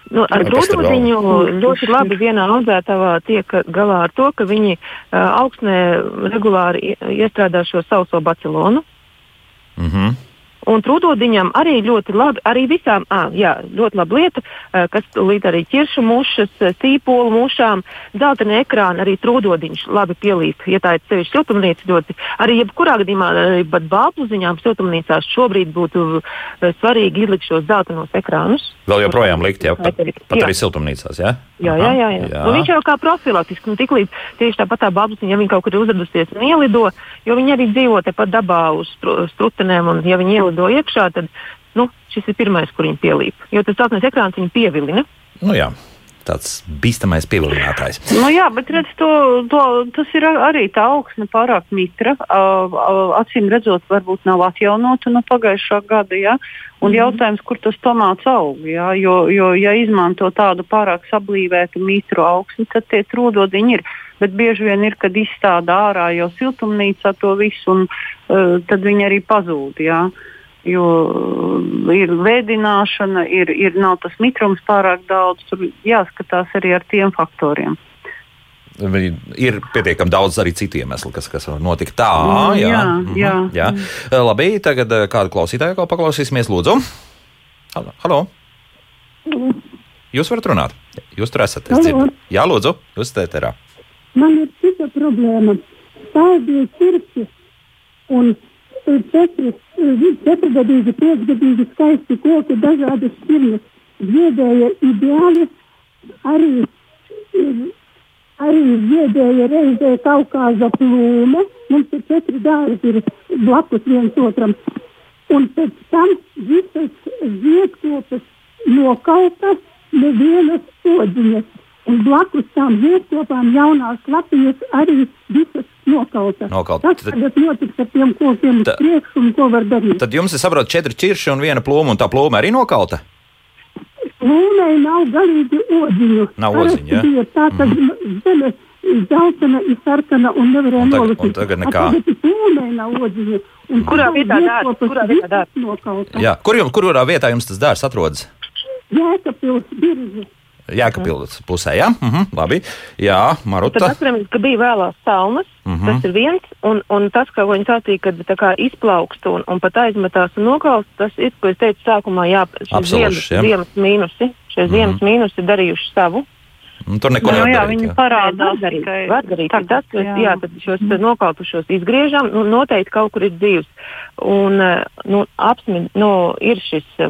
Speaker 2: Nu, ar
Speaker 1: tur vēl?
Speaker 2: grūdiņu ļoti labi vienā audzētavā tiek galā ar to, ka viņi uh, augsnē regulāri ie- iestrādā šo sauso bacilonu.
Speaker 1: Mm -hmm.
Speaker 2: Un trūdodiņam arī ļoti labi, arī visām, à, jā, ļoti laba lieta, kas līdz arī ķiršu mušas, sīpolu mušām, zeltaini ekrāni, arī trūdodiņš labi pielīp. Ja tā ir sevišķi siltumnīca ļoti, arī jebkurā gadījumā, arī pat bābluziņām siltumnīcās šobrīd būtu svarīgi izlikt šos zeltainos ekrānus.
Speaker 1: Vēl joprojām likt, jā, pat, pat arī siltumnīcās. Jā,
Speaker 2: Jā, jā, jā. jā. jā. Nu, viņš jau kā profilaktiski, nu, tiklīdz tieši tāpat tā babas, ja viņa kaut kur ir uzradusies un ielido, jo viņi arī dzīvo tepat dabā uz stru- strutenēm, un ja viņi ielido iekšā, tad nu, šis ir pirmais, kur viņi pielīp. Jo tas celtnēs ekrāns viņu pievilina.
Speaker 1: Nu, jā. Tāds bīstamais pievilinātājs.
Speaker 6: Nu, jā, bet redz, to, to, tas ir ar- arī tā augsne pārāk mitra. Uh, uh, acīm redzot, varbūt nav atjaunota no pagājušā gada. Ja? Un jautājums, kur tas tomāts aug. Ja? Jo, jo, ja izmanto tādu pārāk sablīvētu mitru augsni, tad tie trūdodiņi ir. Bet bieži vien ir, kad izstāda ārā jau siltumnīcā to visu, un uh, tad viņi arī pazūd. Ja? Jo uh, ir vēdināšana, ir, ir nav tas mitrums pārāk daudz. Tur jāskatās arī ar tiem faktoriem.
Speaker 1: Ir pietiekami daudz arī citu iemeslu, kas, kas notika tā.
Speaker 6: Mm,
Speaker 1: Jā,
Speaker 6: jā,
Speaker 1: mhm,
Speaker 6: jā.
Speaker 1: jā. Labi, tagad kādu klausītāju atkal paklausīsimies, lūdzu. Halo. Jūs varat runāt. Jūs tur esat. Es dzirdu. Jā, lūdzu, jūs esat ēterā.
Speaker 7: Man ir cita problēma. Tādi cirkļi un četri, četrgadīgi, piecgadīgi skaisti koki, dažādas šķirnes. Ziedēja ideāli, arī, arī ziedēja reizē Kaukāza plūme. Mums ir četri dārzi ir blakus viens otram. Un pēc tam visas ziedkopas nokauta nevienas podziņas. Un blakus tam ziedkopām jaunās lapiņas arī visas nokautas. nokauta.
Speaker 1: Nokauta.
Speaker 7: Kas tagad notiks ar tiem kokiem uz
Speaker 1: Ta-
Speaker 7: priekšu un ko var darīt?
Speaker 1: Tad jums ir saprot četri čirši un viena plūma, un tā plūma arī nokauta.
Speaker 7: Lūmei nav galīgi odziņu.
Speaker 1: Nav odziņu, ja?
Speaker 7: bija Tā tad zeme ir dzeltena, ir sarkana un nevarēja nolasīt.
Speaker 1: un tagad nekā.
Speaker 7: A Tagad lūmei nav odziņu. Un
Speaker 2: Kurā vietā dārsts? Kurā vietā dārsts?
Speaker 1: Jā, kur jums, kurā vietā jums tas dārs atrodas?
Speaker 7: Jēkabpils, biržas.
Speaker 1: Jēkabpils pusē, jā, mhm, labi. Jā,
Speaker 2: Tad
Speaker 1: Maruta.
Speaker 2: atceramies, ka bija vēlās salnas.
Speaker 1: Mhm.
Speaker 2: Mm -hmm. Tas ir viens, un, un tas, ka viņi sātīja, kad tā kā izplaukst un, un pat aizmetās un nokaust, tas ir, ko es teicu sākumā, jā, šie ziemas,
Speaker 1: jā.
Speaker 2: ziemas mīnusi. Šie
Speaker 1: Mhm.
Speaker 2: ziemas mīnusi ir darījuši savu.
Speaker 1: Un Tur neko
Speaker 3: Nu,
Speaker 1: nevar darīt.
Speaker 3: viņi parādās tikai
Speaker 2: var darīt.
Speaker 3: tagad,
Speaker 2: tas, ka,
Speaker 3: jā.
Speaker 2: jā, tad šos mm. nokautušos izgriežam, nu, noteikti kaut kur ir dzīves. Un eh, nu, apsmid, nu, ir šis eh,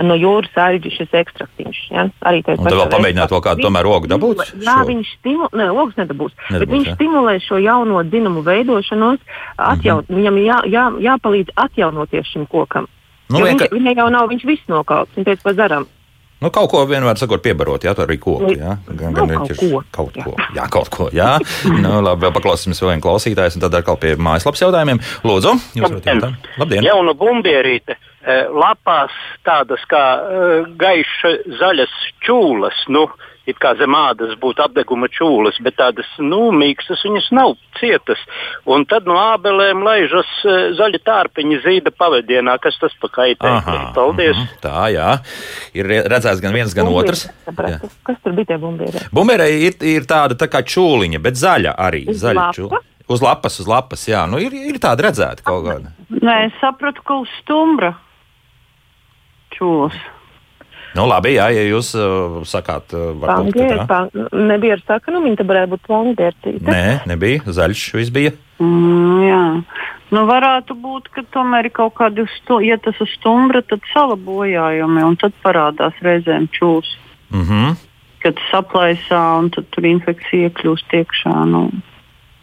Speaker 2: no jūras aizģi šis ekstraktiņš. Ja? Arī tajā
Speaker 1: Un tad vēl pamēģināt vēl kādu tomēr ogu dabūt
Speaker 2: Jā,
Speaker 1: šo?
Speaker 2: viņš stimulē, ne, ogas nedabūs,
Speaker 1: Nedabūs,
Speaker 2: bet viņš
Speaker 1: jā.
Speaker 2: stimulē šo jauno dzinumu veidošanos, atjaun,
Speaker 1: Mhm.
Speaker 2: viņam jā, jā, jāpalīdz atjaunoties šim kokam.
Speaker 1: Nu,
Speaker 2: Nu,
Speaker 1: vienka-
Speaker 2: viņš, viņai jau nav, viņš viss nokauts, viņš teica pa zaram.
Speaker 1: Nu, kaut ko vienmēr sakot, piebarot, jā, tā arī koku. Jā, gan,
Speaker 2: Nu,
Speaker 1: gan
Speaker 2: kaut
Speaker 1: viņš ir
Speaker 2: ko.
Speaker 1: kaut ko. Jā, kaut ko. Jā, nu, labi, vēl paklausīsimies vēl vienu klausītāju, un tad atkal pie mājaslapas jautājumiem. Lūdzu, jūs varat jautāt. Labdien!
Speaker 8: Jauna bumbierīte, eh, lapās tādas kā eh, gaiša zaļas čūlas, nu, it kā zem ādas būtu apdeguma čūlas, bet tādas nu, mīkstas viņas nav cietas. Un tad no ābelēm laižas eh, zaļi tārpiņi zīda pavadienā, kas tas pa kaitēkli. Paldies!
Speaker 1: mhm, Tā, jā. Ir redzēts gan viens, gan otrs. Jā.
Speaker 2: Kas, tur bija tie bumbieri?
Speaker 1: Bumberei ir, ir tāda tā kā čūliņa, bet zaļa arī.
Speaker 2: Uz
Speaker 1: Zaļa čūla. Uz lapas, uz lapas, jā. Nu, ir, ir tāda redzēta kaut kāda.
Speaker 3: Nē, es sapratu, ka uz stumbra čūlas.
Speaker 1: Nu, labi, jā, ja jūs uh, sakāt, uh, varbūt, tā.
Speaker 2: pan, nebija ar sakanu, viņa tad varētu būt plangiertīte.
Speaker 1: Nē, nebija. Zaļš viss bija.
Speaker 3: Mm, jā. Nu, varētu būt, ka tomēr ir kaut kādi, stu, ja tas uz stumbra, tad sala bojājumi, un tad parādās reizēm čūs,
Speaker 1: Mhm.
Speaker 3: kad saplaisā, un tad tur infekcija iekļūst iekšā. Nu.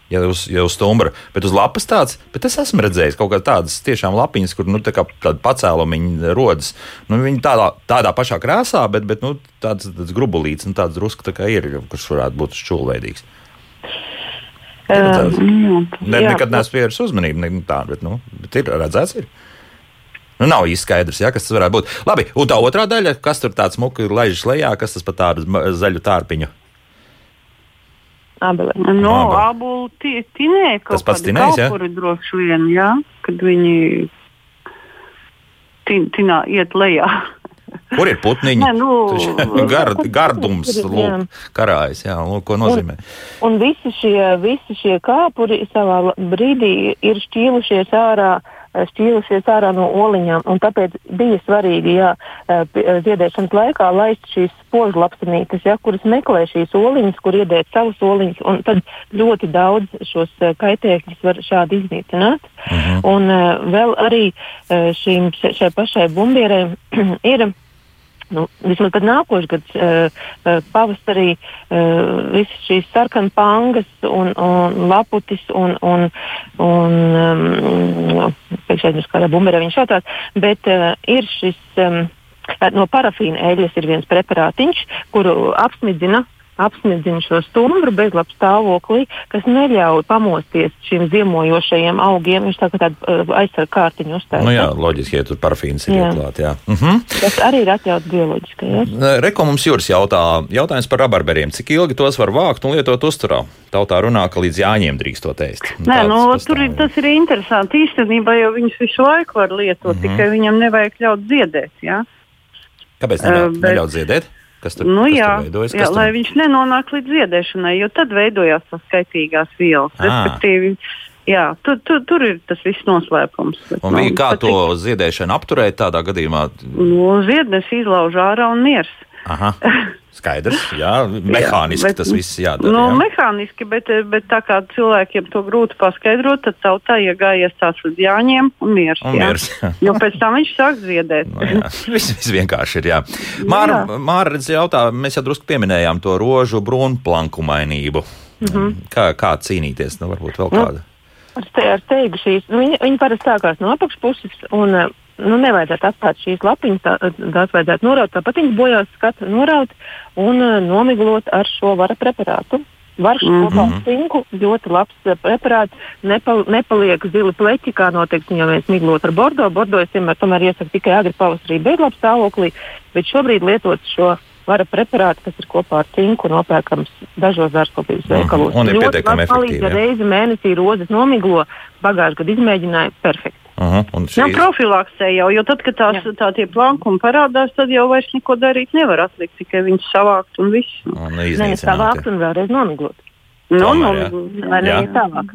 Speaker 1: Ja uz, ja uz stumbra, bet uz lapas tāds, bet es esmu redzējis kaut kādas tiešām lapiņas, kur nu, tā tāda pacēlumiņa rodas. Nu, viņi tādā, tādā pašā krāsā, bet, bet nu, tāds, tāds grubulīts, nu, tāds drusku tā kā ir, kurš varētu būt šķūlveidīgs.
Speaker 3: Jā,
Speaker 1: Ne,
Speaker 2: Jā.
Speaker 1: nekad neesmu pievērsis uzmanību ne, nu, tā, bet, nu, bet ir redzēts. Ir. Nu, nav īsti skaidrs, ja, kas tas varētu būt. Labi, un tā otrā daļa, kas tur tāds muki laižas lejā, kas tas par tādu zaļu tārpiņu.
Speaker 2: Abelē.
Speaker 3: No
Speaker 1: Labi.
Speaker 3: abu ti- tinēja kaut
Speaker 1: Tas pats
Speaker 3: kādi
Speaker 1: tinējs, jā?
Speaker 3: kalpuri droši vien, jā, kad viņi tin, tinā iet lejā.
Speaker 1: Kur ir putniņi?
Speaker 3: Nē, nu,
Speaker 1: Gar, gardums, lūk, karājas, jā, lūk, ko nozīmē.
Speaker 2: Un visi šie, visi šie kāpuri savā brīdī ir šķīlušies ārā, eh, šķīlušies ārā no oliņām. Tāpēc bija svarīgi, jā, eh, eh, ziedēšanas laikā laist šīs spožlapsenītes, jā, kuras meklē šīs oliņas, kur iedēt savus oliņus. un Tad ļoti daudz šos eh, kaitēkļus var šādi iznīcināt.
Speaker 1: Mhm.
Speaker 2: Un eh, vēl arī eh, šīm, šai pašai bumbierei ir. Nu, vismaz pat nākošais gads, uh, pavasarī, uh, visas šīs sarkanas pangas un, un laputis un, un, un um, pēkšņi uz kādā bumberē viņš šautās, bet uh, ir šis um, no parafīna eļļas ir viens preparātiņš, kuru apsmidzina apsmidzina šo stumbru bezlabs stāvoklī, kas neļauj pamosties šiem ziemojošajiem augiem. Viņš tā kā tādu uh, aizsargu kārtiņu uzstājas.
Speaker 1: Nu jā, loģiski, ja tur parafīns ir
Speaker 2: Jā.
Speaker 1: ieklāt, jā. Mhm.
Speaker 2: Tas arī ir atļauts bioloģiski. Ja?
Speaker 1: Reko mums jūras jautā, jautājums par rabarberiem. Cik ilgi tos var vākt un lietot uzturā? Tautā runā, ka līdz jāņem drīkst to tēst.
Speaker 3: Nē, nu, tur ir,
Speaker 1: jā.
Speaker 3: tas ir interesanti. Īstenībā jau viņus visu laiku var lietot, mm
Speaker 1: Mhm.
Speaker 3: -hmm. tikai viņam nevajag ļaut dziedēt. Ja?
Speaker 1: Kāpēc neļaut,
Speaker 3: Eh, bet-
Speaker 1: neļaut ziedēt? Kas tur,
Speaker 3: Nu,
Speaker 1: kas
Speaker 3: jā,
Speaker 1: tur veidojas?
Speaker 3: jā
Speaker 1: tur-
Speaker 3: lai viņš nenonāk līdz dziedēšanai, jo tad veidojās tas skaitīgās vielas.
Speaker 1: Ā.
Speaker 3: Respektīvi, jā, tur, tur, tur ir tas viss noslēpums. Bet,
Speaker 1: Un
Speaker 3: nu,
Speaker 1: bija kā
Speaker 3: pat
Speaker 1: to ziedēšanu apturēt tādā gadījumā?
Speaker 3: Nu, ziednes izlauž ārā un miers.
Speaker 1: Skaidrs, jā, mehāniski
Speaker 3: bet-
Speaker 1: tas viss jādara.
Speaker 3: Nu,
Speaker 1: jā.
Speaker 3: mehāniski, bet, bet tā kā cilvēkiem to grūti paskaidrot, tad tautā iegājies tāds līdz jāņem un miers.
Speaker 1: Un
Speaker 3: jā.
Speaker 1: miers, jā.
Speaker 3: Jo pēc tam viņš sāk ziedēt.
Speaker 1: Nu, jā, viss, viss vienkārši ir. Jā. Māra, Māra redz, jautā, mēs jau drusku pieminējām to rožu brūnplankumainību. Mm -hmm. kā, kā cīnīties? Nu, varbūt vēl
Speaker 2: Nu,
Speaker 1: kāda.
Speaker 2: Ar, te, ar teigu šīs, nu, viņi, viņi parasti sākās no apakšpuses, un eh, nu, nevajadzētu atstāt šīs lapiņas, tā, tās vajadzētu noraut, tāpat viņas bojās skatu noraut un uh, nomiglot ar šo vara preparātu. Varš
Speaker 3: Mhm.
Speaker 2: kopā ar cinku ļoti labs uh, preparāts. Nepal, nepaliek zili pleķi, kā noteikti ja mēs miglot ar bordo. Bordo es vienmēr tomēr iesaku tikai agri pavasarī bezlabs stāvoklī, bet šobrīd lietot šo vara preparātu, kas ir kopā ar cinku nopērkams dažos dārzkopības veikalos.
Speaker 1: un ir pietiekami
Speaker 2: palīdz,
Speaker 1: efektīvi, jā.
Speaker 2: reizi mēnesī rozes nomiglo, pagājušajā gadā izmēģināja perfekti.
Speaker 1: Uh -huh. Šī,
Speaker 3: profilaksē jau, jo tad, kad tās,
Speaker 2: Jā.
Speaker 3: tā tie plankumi parādās, tad jau vairs neko darīt nevar atlikt, tikai viņus savākt un viss.
Speaker 1: un
Speaker 2: Nē, savākt un vēlreiz nomiglot.
Speaker 3: Nu, nu,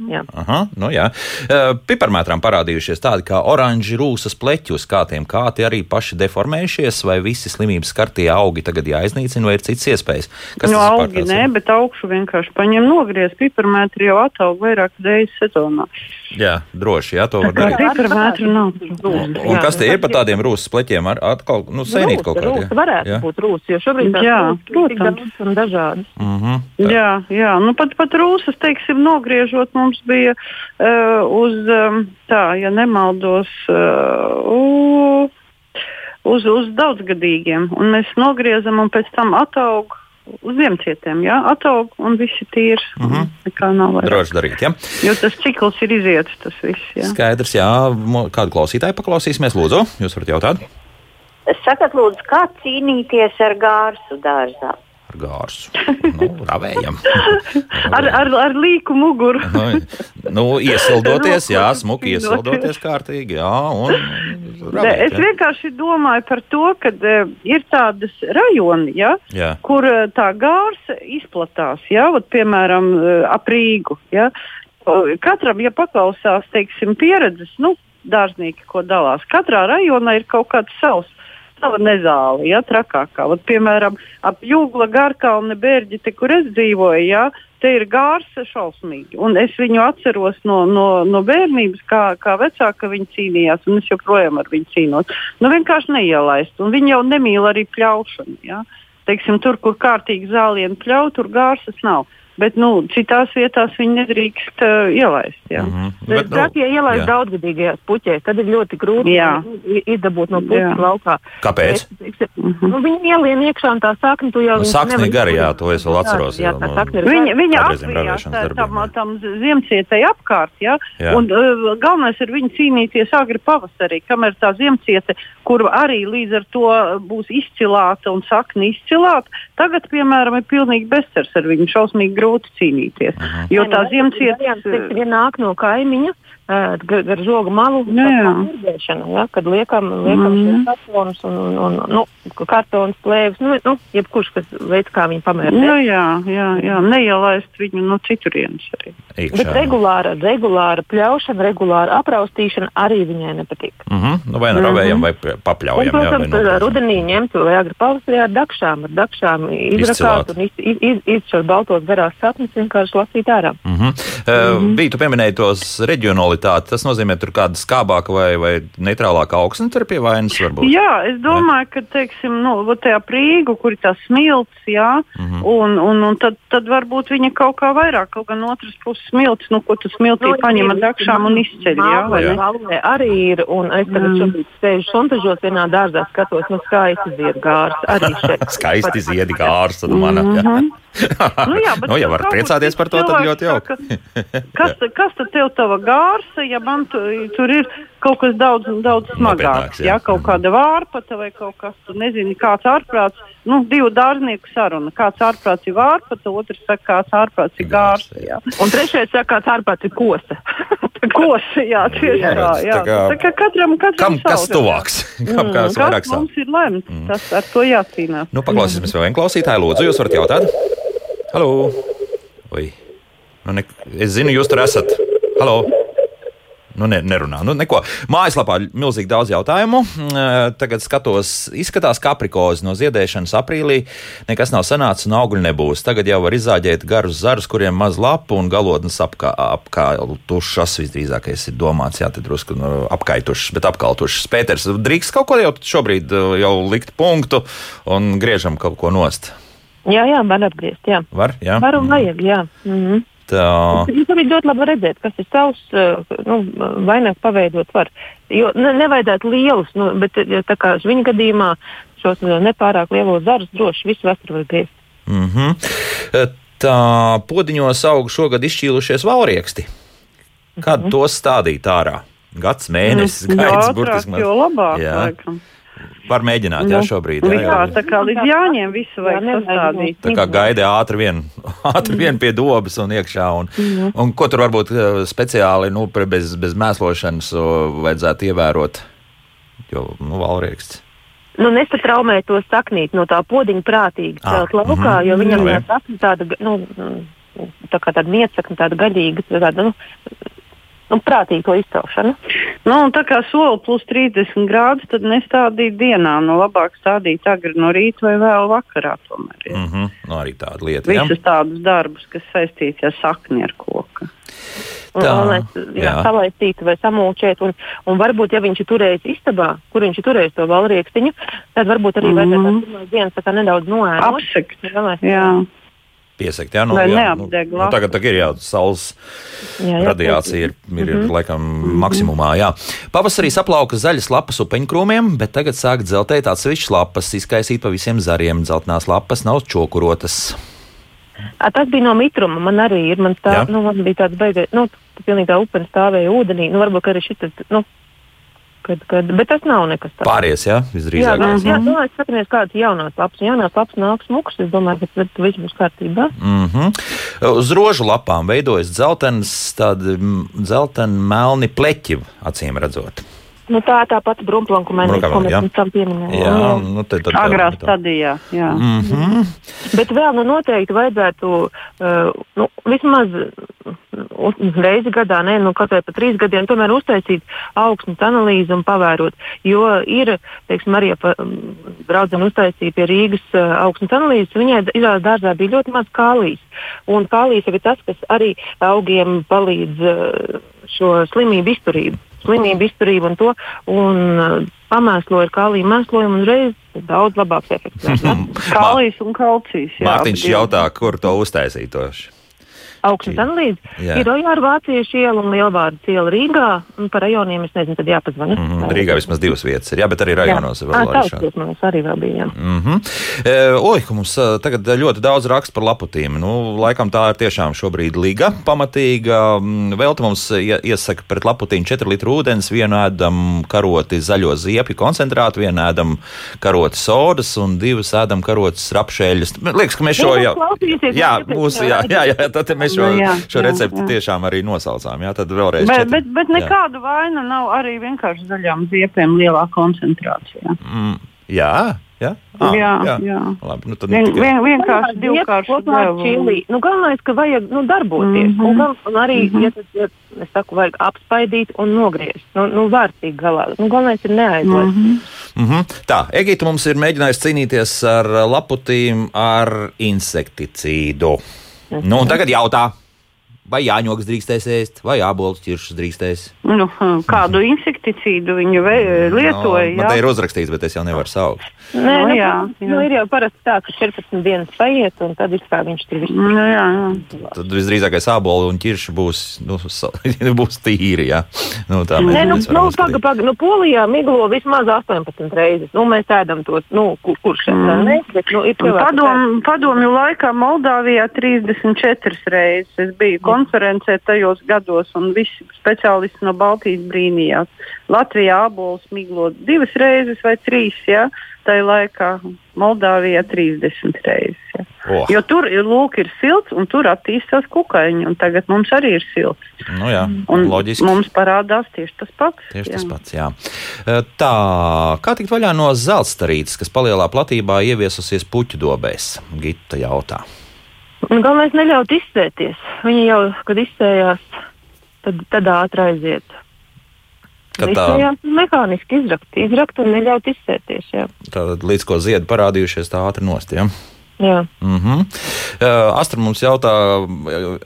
Speaker 1: Jā. Aha, nu jā. Uh, Piparmētrām parādījušies tādi kā oranži rūsas pleķi uz kātiem. Kāti arī paši deformējušies, vai visi slimības skartie augi tagad jāiznīcina, vai ir citas iespējas?
Speaker 3: Nu,
Speaker 1: ir par
Speaker 3: augi nē, bet augšu vienkārši paņem nogriez. Piparmētri jau ataug vairāk reizes sezonā.
Speaker 1: Jā, droši, jā, to var
Speaker 3: Tā
Speaker 1: darīt.
Speaker 3: piparmētri nav.
Speaker 1: Un, un kas tie ir par tādiem rūsas pleķiem? Ar, atkal, nu, sēnīt kaut kādā.
Speaker 2: Rūsa varētu jā. būt rūsa, jo šobrīd tās
Speaker 3: Jā,
Speaker 2: ir
Speaker 3: protams.
Speaker 2: un dažādas.
Speaker 1: Mm -hmm.
Speaker 3: Jā, jā. Nu, pat, pat rūsas, teiksim, nogriežot, mums bija uh, uz, um, tā, ja nemaldos, uh, uz, uz daudzgadīgiem. Un mēs nogriezam un pēc tam ataug uz ziemcietiem, jā, ataug un viss ir tīrs. Mm -hmm. Nekā nav vairāk.
Speaker 1: Droši darīt, jā.
Speaker 3: Jo tas cikls ir iziets, tas viss, jā.
Speaker 1: Skaidrs, jā. Kādu klausītāju paklausīsimies, lūdzu? Jūs varat jautāt?
Speaker 9: Sakat, lūdzu, kā cīnīties ar gārsu dārzā?
Speaker 1: Ar gārsu. Nu, ravējam.
Speaker 3: Ar, ar, ar līku muguru.
Speaker 1: Nu, nu, iesildoties, jā,
Speaker 3: Roku
Speaker 1: smuki iesildoties kārtīgi, jā, un
Speaker 3: Ne,
Speaker 1: ravēt,
Speaker 3: es
Speaker 1: jā.
Speaker 3: vienkārši domāju par to, ka uh, ir tādas rajoni, ja,
Speaker 1: Jā.
Speaker 3: kur uh, tā gārsa izplatās, ja, vat, piemēram, uh, ap Rīgu. Ja. Katram, ja paklausās, teiksim, pieredzes, nu, dārznieki, ko dalās, katrā rajonā ir kaut kāds savs. Sava nezāle, ja trakākā. Vat, piemēram, ap Jūgla, Garkalna, Bērģi, te, kur es dzīvoju, ja, te ir gārsa šausmīgi. Un es viņu atceros no, no, no bērnības, kā, kā vecāka viņa cīnījās, un es joprojām ar viņu cīnos. Nu, vienkārši neielaist. Un viņi jau nemīl arī pļaušanu. Ja? Teiksim, tur, kur kārtīgi zālienu pļauj, tur gārsas nav. Bet nu, citās vietās viņi nedrīkst uh, ielaist. Ja?
Speaker 1: Mhm.
Speaker 2: Bet,
Speaker 1: Bet, nu,
Speaker 2: Bet, ja ielaist
Speaker 1: jā.
Speaker 2: daudzgadīgajās puķēs, tad ir ļoti grūti
Speaker 3: Jā.
Speaker 2: izdabūt no puķa
Speaker 3: Jā.
Speaker 2: laukā.
Speaker 1: Kāpēc?
Speaker 2: Es- teiksim, Nu, viņi ielien iekšā un tā sakne, tu jau
Speaker 1: Nu,
Speaker 2: nevari
Speaker 1: gara, jā, to es vēl atceros,
Speaker 2: Jā,
Speaker 1: jā,
Speaker 2: tā
Speaker 1: no-
Speaker 2: sakne ir
Speaker 3: Viņa, viņa apvijās tam,
Speaker 1: jā.
Speaker 3: tam ziemcietei apkārt, ja?
Speaker 1: Jā.
Speaker 3: un uh, galvenais ir viņu cīnīties agri pavasarī, kamēr tā ziemciete, kur arī līdz ar to būs izcilāta un sakni izcilāta, tagad, piemēram, ir pilnīgi bezcers ar viņu šausmīgi grūti cīnīties.
Speaker 1: Mhm.
Speaker 3: Jo tā
Speaker 2: nu,
Speaker 3: ziemciete.
Speaker 2: variants, teiksim, Ja nāk no kaimiņa, gar žoga malu,
Speaker 3: jā.
Speaker 2: tā ja, kad liekam, liekam
Speaker 3: Mhm.
Speaker 2: šos kartonus un, un, un nu, kartonus plēvis, nu, nu, jebkurš, kas veids, kā viņi pamēra.
Speaker 3: Nu, jā, jā, jā, neielaist viņu no citurienes arī.
Speaker 2: Bet
Speaker 1: Iekšā.
Speaker 2: regulāra, regulāra pļaušana, regulāra apraustīšana arī viņai nepatīk.
Speaker 1: Mhm. Nu, vai nu
Speaker 3: Mhm.
Speaker 1: ravējam, vai
Speaker 2: Un,
Speaker 1: papļaujam. jā, vai
Speaker 2: protams,
Speaker 1: nobraucam.
Speaker 2: rudenī ņemt vai agri pavasarī ar dakšām, ar dakšām izrakāt un iz, iz, iz, izšķirt baltos garās sapnis vienkārši lasīt ārā.
Speaker 1: Mhm. Uh, bija, tu pieminēji tos reģionalitāti. Tas nozīmē, tur kāda skābāka vai, vai neitrālāka augsne tur pie vainas varbūt.
Speaker 3: Jā, es domāju, ka teiksim, nu, vot tajā prīgu, kur ir tā smilts, jā,
Speaker 1: Mhm.
Speaker 3: un, un, un tad, tad varbūt viņa kaut kā vairāk, kaut gan no otras puses smilts, nu, ko tu smiltī
Speaker 2: Nu,
Speaker 3: paņem ar dakšām un izceļ. Jā, vai ne?
Speaker 2: Valē arī ir, un es tagad
Speaker 3: Mm.
Speaker 2: šobrīd sēžu šontažos vienā dārzā, skatos, nu skaisti zied gārs arī šeit.
Speaker 1: Skaisti ziedi gārs, tad mana. Jā.
Speaker 3: Mhm. Nu, jā, bet
Speaker 1: nu, ja var priecāties par to, tad ļoti jauki.
Speaker 3: Kas, kas tad tev tava gārsa, ja man tu, tur ir kaut kas daudz, daudz smagāks?
Speaker 1: jā.
Speaker 3: Jā, kaut kāda vārpata vai kaut kas, tu nezini, kāds ārprāts, nu, divu dārznieku saruna. Kāds ārprāts ir vārpata, otrs saka, kāds ārprāts ir gārsa. Jā.
Speaker 2: Un trešais saka, ka ārpats ir kosa.
Speaker 3: Kosa, jā, tieši
Speaker 1: Jā,
Speaker 3: tā. Jā.
Speaker 1: tā kā-
Speaker 3: Tā kā katram, katram
Speaker 1: Kam kas tuvāks? Kam kas vairāk sāp?
Speaker 3: mums ir lemts, tas ar to jācīnās.
Speaker 1: Nu, paklausīsimies vēl vienu klausītāju. Lūdzu, jūs varat jautāt? Halo! Oi. Nu, ne, es zinu, jūs tur esat. Halo! Nu, ne, nerunā. Nu, neko. Mājaslapā milzīgi daudz jautājumu. Mm, Tagad skatos, izskatās, ka aprikozi no ziedēšanas aprīlī nekas nav sanācis un augļu nebūs. Tagad jau var izāģēt garus zarus, kuriem maz lapu un galotnes apkā, apkātušas. Visdrīzākais ir domāts, jā, te drusku nu, apkaitušas, bet apkaltušas. Pēters, drīkst kaut ko jau šobrīd jau likt punktu un griežam kaut ko nost.
Speaker 2: Jā, jā, var apgriezt, jā.
Speaker 1: Var, jā?
Speaker 2: Var un vajag, jā. Mhm.
Speaker 1: Tā.
Speaker 2: Jūs arī ļoti labi redzēt, kas ir savs, nu, vaināk paveidot var. Jo ne, nevajadzētu lielus, nu, bet tā kā viņa gadījumā šos nepārāk lielos zarus droši visu vasaru var griezt.
Speaker 1: Mm -hmm. Tā podiņos aug šogad izšķīlušies valrieksti. Kad
Speaker 3: Mhm.
Speaker 1: tos stādīt ārā? Gads, mēnesis,
Speaker 3: Jo
Speaker 1: gaidis, burtiski.
Speaker 3: jo labāk.
Speaker 1: Jā.
Speaker 3: laikam.
Speaker 1: Var mēģināt, jā,
Speaker 3: Nu,
Speaker 1: šobrīd. Jā,
Speaker 3: Vispār
Speaker 1: jā.
Speaker 3: tā kā līdz jāņem visu vajag sastādīt.
Speaker 1: Tā kā gaida ātri vien, ātri vien pie dobas un iekšā. Un, un ko tur varbūt eh, speciāli, nu, pre- bez, bez mēslošanas vajadzētu ievērot? Jo, nu, valrieksts.
Speaker 2: Nu, nesatraumēt to saknīt no tā podiņa prātīgi
Speaker 1: Ah,
Speaker 2: celt laukā,
Speaker 1: mhm.
Speaker 2: jo viņam
Speaker 1: Nu,
Speaker 2: tā
Speaker 1: jā.
Speaker 2: sakne tāda, nu, mm, tā kā tāda miecakne, tāda gaļīga, tāda, nu, nu, prātīgi to izcelšanu.
Speaker 3: Nu, un tā kā soli plus 30 grādus, tad nestādīt dienā. Nu, labāk stādīt agri no rīta vai vēl vakarā. Tomēr, ja.
Speaker 1: Mm -hmm. nu, arī tāda lieta. jā.
Speaker 3: Visus tādus darbus, kas saistīti ar sakni ar koku.
Speaker 2: Un,
Speaker 1: Tā,
Speaker 2: un, lai jā,
Speaker 1: jā.
Speaker 2: salaistītu vai samulčēt, un, un varbūt, ja viņš ir turējis istabā, kur viņš ir turējis to valriekstiņu, tad varbūt arī
Speaker 3: Mhm.
Speaker 2: vajadzētu tās pirmās dienas tā kā nedaudz noēnot.
Speaker 3: Apsekt.
Speaker 2: Jā,
Speaker 3: Jā.
Speaker 1: Piesakt, jā, nu,
Speaker 3: Lai
Speaker 1: jā, nu, nu, tagad, tagad ir jau saules
Speaker 2: jā, jā,
Speaker 1: radiācija, ir, ir, ir
Speaker 2: Mhm.
Speaker 1: laikam maksimumā. Jā. Pavasarī saplauka zaļas lapas upeņkrūmiem, bet tagad sāk dzeltēt atsevišķas lapas, izkaisīt pa visiem zariem. Dzeltenās lapas nav čokurotas.
Speaker 2: A, tas bija no mitruma. Man arī ir. Man, tā,
Speaker 1: Jā.
Speaker 2: nu, man bija tāds beigas, nu, pilnīgi tā upene stāvēja ūdenī. Nu, varbūt arī šis, nu, kad, kad, bet tas nav nekas tāds.
Speaker 1: Pāries, jā,
Speaker 2: Jā,
Speaker 1: visdrīzāk.
Speaker 2: jā, jā, domāju, skatāmies, kādas jaunās lapas. Jaunās lapas nāks muks, es domāju, ka tad viss būs kārtībā.
Speaker 1: Mm -hmm. Uz rožu lapām veidojas dzeltenas, tādi dzelteni melni pleķi, acīm redzot.
Speaker 2: Nu, tā ir tā pati brumplanka, ko mēs
Speaker 1: Brumplanka, jā.
Speaker 2: pirms tam pieminējām.
Speaker 1: Jā, nu, te, tad,
Speaker 3: Agrā
Speaker 1: tā-
Speaker 3: stadijā. Jā.
Speaker 1: Mm -hmm.
Speaker 2: Bet vēl nu, noteikti vajadzētu uh, nu, vismaz uh, reizi gadā, ne, nu, kaut vai pa trīs gadiem, tomēr uztaisīt augsnes analīzi un pavērot. Jo ir, teiksim, arī braucam uztaisīja pie Rīgas uh, augsnes analīzes, viņai izrādās dārzā bija ļoti maz kālijas. Un kālijas ir tas, kas arī augiem palīdz uh, šo slimību izturību. Slimību izturību un to. Un, uh, pamēsloja ar kāliju mēslojumu un reiz daudz labāks efekts.
Speaker 3: Kālijas un kalcijas. jā,
Speaker 1: Mārtiņš jautā, kur to uztaisītoši.
Speaker 2: Augsnes analīze.
Speaker 1: Jā.
Speaker 2: Ir Ojāra Vāciešu iela un Lielvārdas iela Rīgā. Un par rajoniem es nezinu, tad jāpazvana.
Speaker 1: Mm -hmm. Rīgā vismaz divas vietas ir, jā, bet arī rajonos ir vēl
Speaker 2: Jā,
Speaker 1: šādi.
Speaker 2: tāds mums arī vēl bija. jā.
Speaker 1: Mm -hmm. e, oi, ka mums e, tagad ļoti daudz raksta par laputīm. Nu, laikam tā ir tiešām šobrīd liga pamatīga. Mm, Vēl te mums ie- iesaka pret laputīm 4 litru ūdens, vienu ēdam karoti zaļo ziepju koncentrātu, vienu ēdam karoti sodas un divas ēdam karotas rapšēļus. Man Liekas, ka mēs šo jau. Jā,
Speaker 2: jau-
Speaker 1: jā, jā, jā, tad mēs šo,
Speaker 3: Nu, jā,
Speaker 1: šo
Speaker 3: jā,
Speaker 1: recepti
Speaker 3: jā.
Speaker 1: tiešām arī nosaucām. Jā, tad vēlreiz.
Speaker 3: Bet,
Speaker 1: četri.
Speaker 3: bet, bet
Speaker 1: Jā.
Speaker 3: nekāda vaina nav arī vienkārši zaļām ziepēm lielā koncentrācijā.
Speaker 1: Mm, jā, jā. Ah,
Speaker 3: Jā, jā.
Speaker 1: Labi, nu tad
Speaker 3: Vien,
Speaker 1: tikai-
Speaker 3: vien, vienkārši divkārši
Speaker 2: čili. Nu, galvenais, ka vajag nu, darboties. Mm
Speaker 3: Mhm.
Speaker 2: -hmm. un, gal- un arī,
Speaker 3: Mhm.
Speaker 2: ja, tas, ja es saku, vajag apspaidīt un nogriezt. Nu, nu, vārtīgi galā. Nu, galvenais ir neaizlaist.
Speaker 3: Mhm.
Speaker 1: Mm -hmm. Tā, Egīta mums ir mēģinājusi cīnīties ar laputīm ar insekticīdu. Nu, un tagad jautā, vai jāņoks drīkstēs ēst, vai jābolus ķiršus drīkstēs.
Speaker 3: Nu, kādu insekticīdu viņu vei- lietoja?
Speaker 1: Nu, man te ir uzrakstīts, bet es jau nevaru saukt.
Speaker 2: Nē,
Speaker 3: Nu,
Speaker 2: nu,
Speaker 3: jā,
Speaker 2: nu,
Speaker 3: jā.
Speaker 2: ir jau parasti tā, ka 14 dienas paiet, un tad ir kā viņš tur viss.
Speaker 3: Nu, jā, jā.
Speaker 1: Tad visdrīzākais ābolu un ķirši būs, nu, būs tīri. Jā. Nu, tā mēs,
Speaker 2: Nē, nu, nu, paga, paga, nu, Polijā miglo vismaz 18 reizes. Nu, mēs ēdam tos, nu, kur, kurš šeit tā
Speaker 3: Mm.
Speaker 2: ne, bet, nu, ir cilvēki,
Speaker 3: Padom, padomju laikā Moldāvijā 34 reizes. Es biju konferencē tajos gados, un visi speciālisti no Baltijas brīnījās. Latvijā abolis miglo divas reizes vai trīs, ja? tā laikā Moldāvijā 30 reizes. Ja?
Speaker 1: Oh,
Speaker 3: Jo tur ir, lūk, ir silts, un tur attīstās kukaiņi, un tagad mums arī ir silts.
Speaker 1: nu, jā,
Speaker 3: Un
Speaker 1: loģiski.
Speaker 3: mums parādās tieši tas pats.
Speaker 1: Tieši
Speaker 3: jā.
Speaker 1: tas pats, jā. E, Tā, kā tikt vaļā no zeltstarītes, kas palielā platībā ieviesusies puķu dobēs? Gita jautā.
Speaker 2: Galvenais neļaut izsēties. Viņi jau, kad izsējās, tad, tad ātri aiziet.
Speaker 1: Tā,
Speaker 2: Izsējās mehāniski izrakt, izrakt un neļaut izsēties. Jā.
Speaker 1: tā līdz ko ziedi parādījušies, tā ātri nost. Ja?
Speaker 2: Jā.
Speaker 1: Mm -hmm. uh, Astra mums jautā,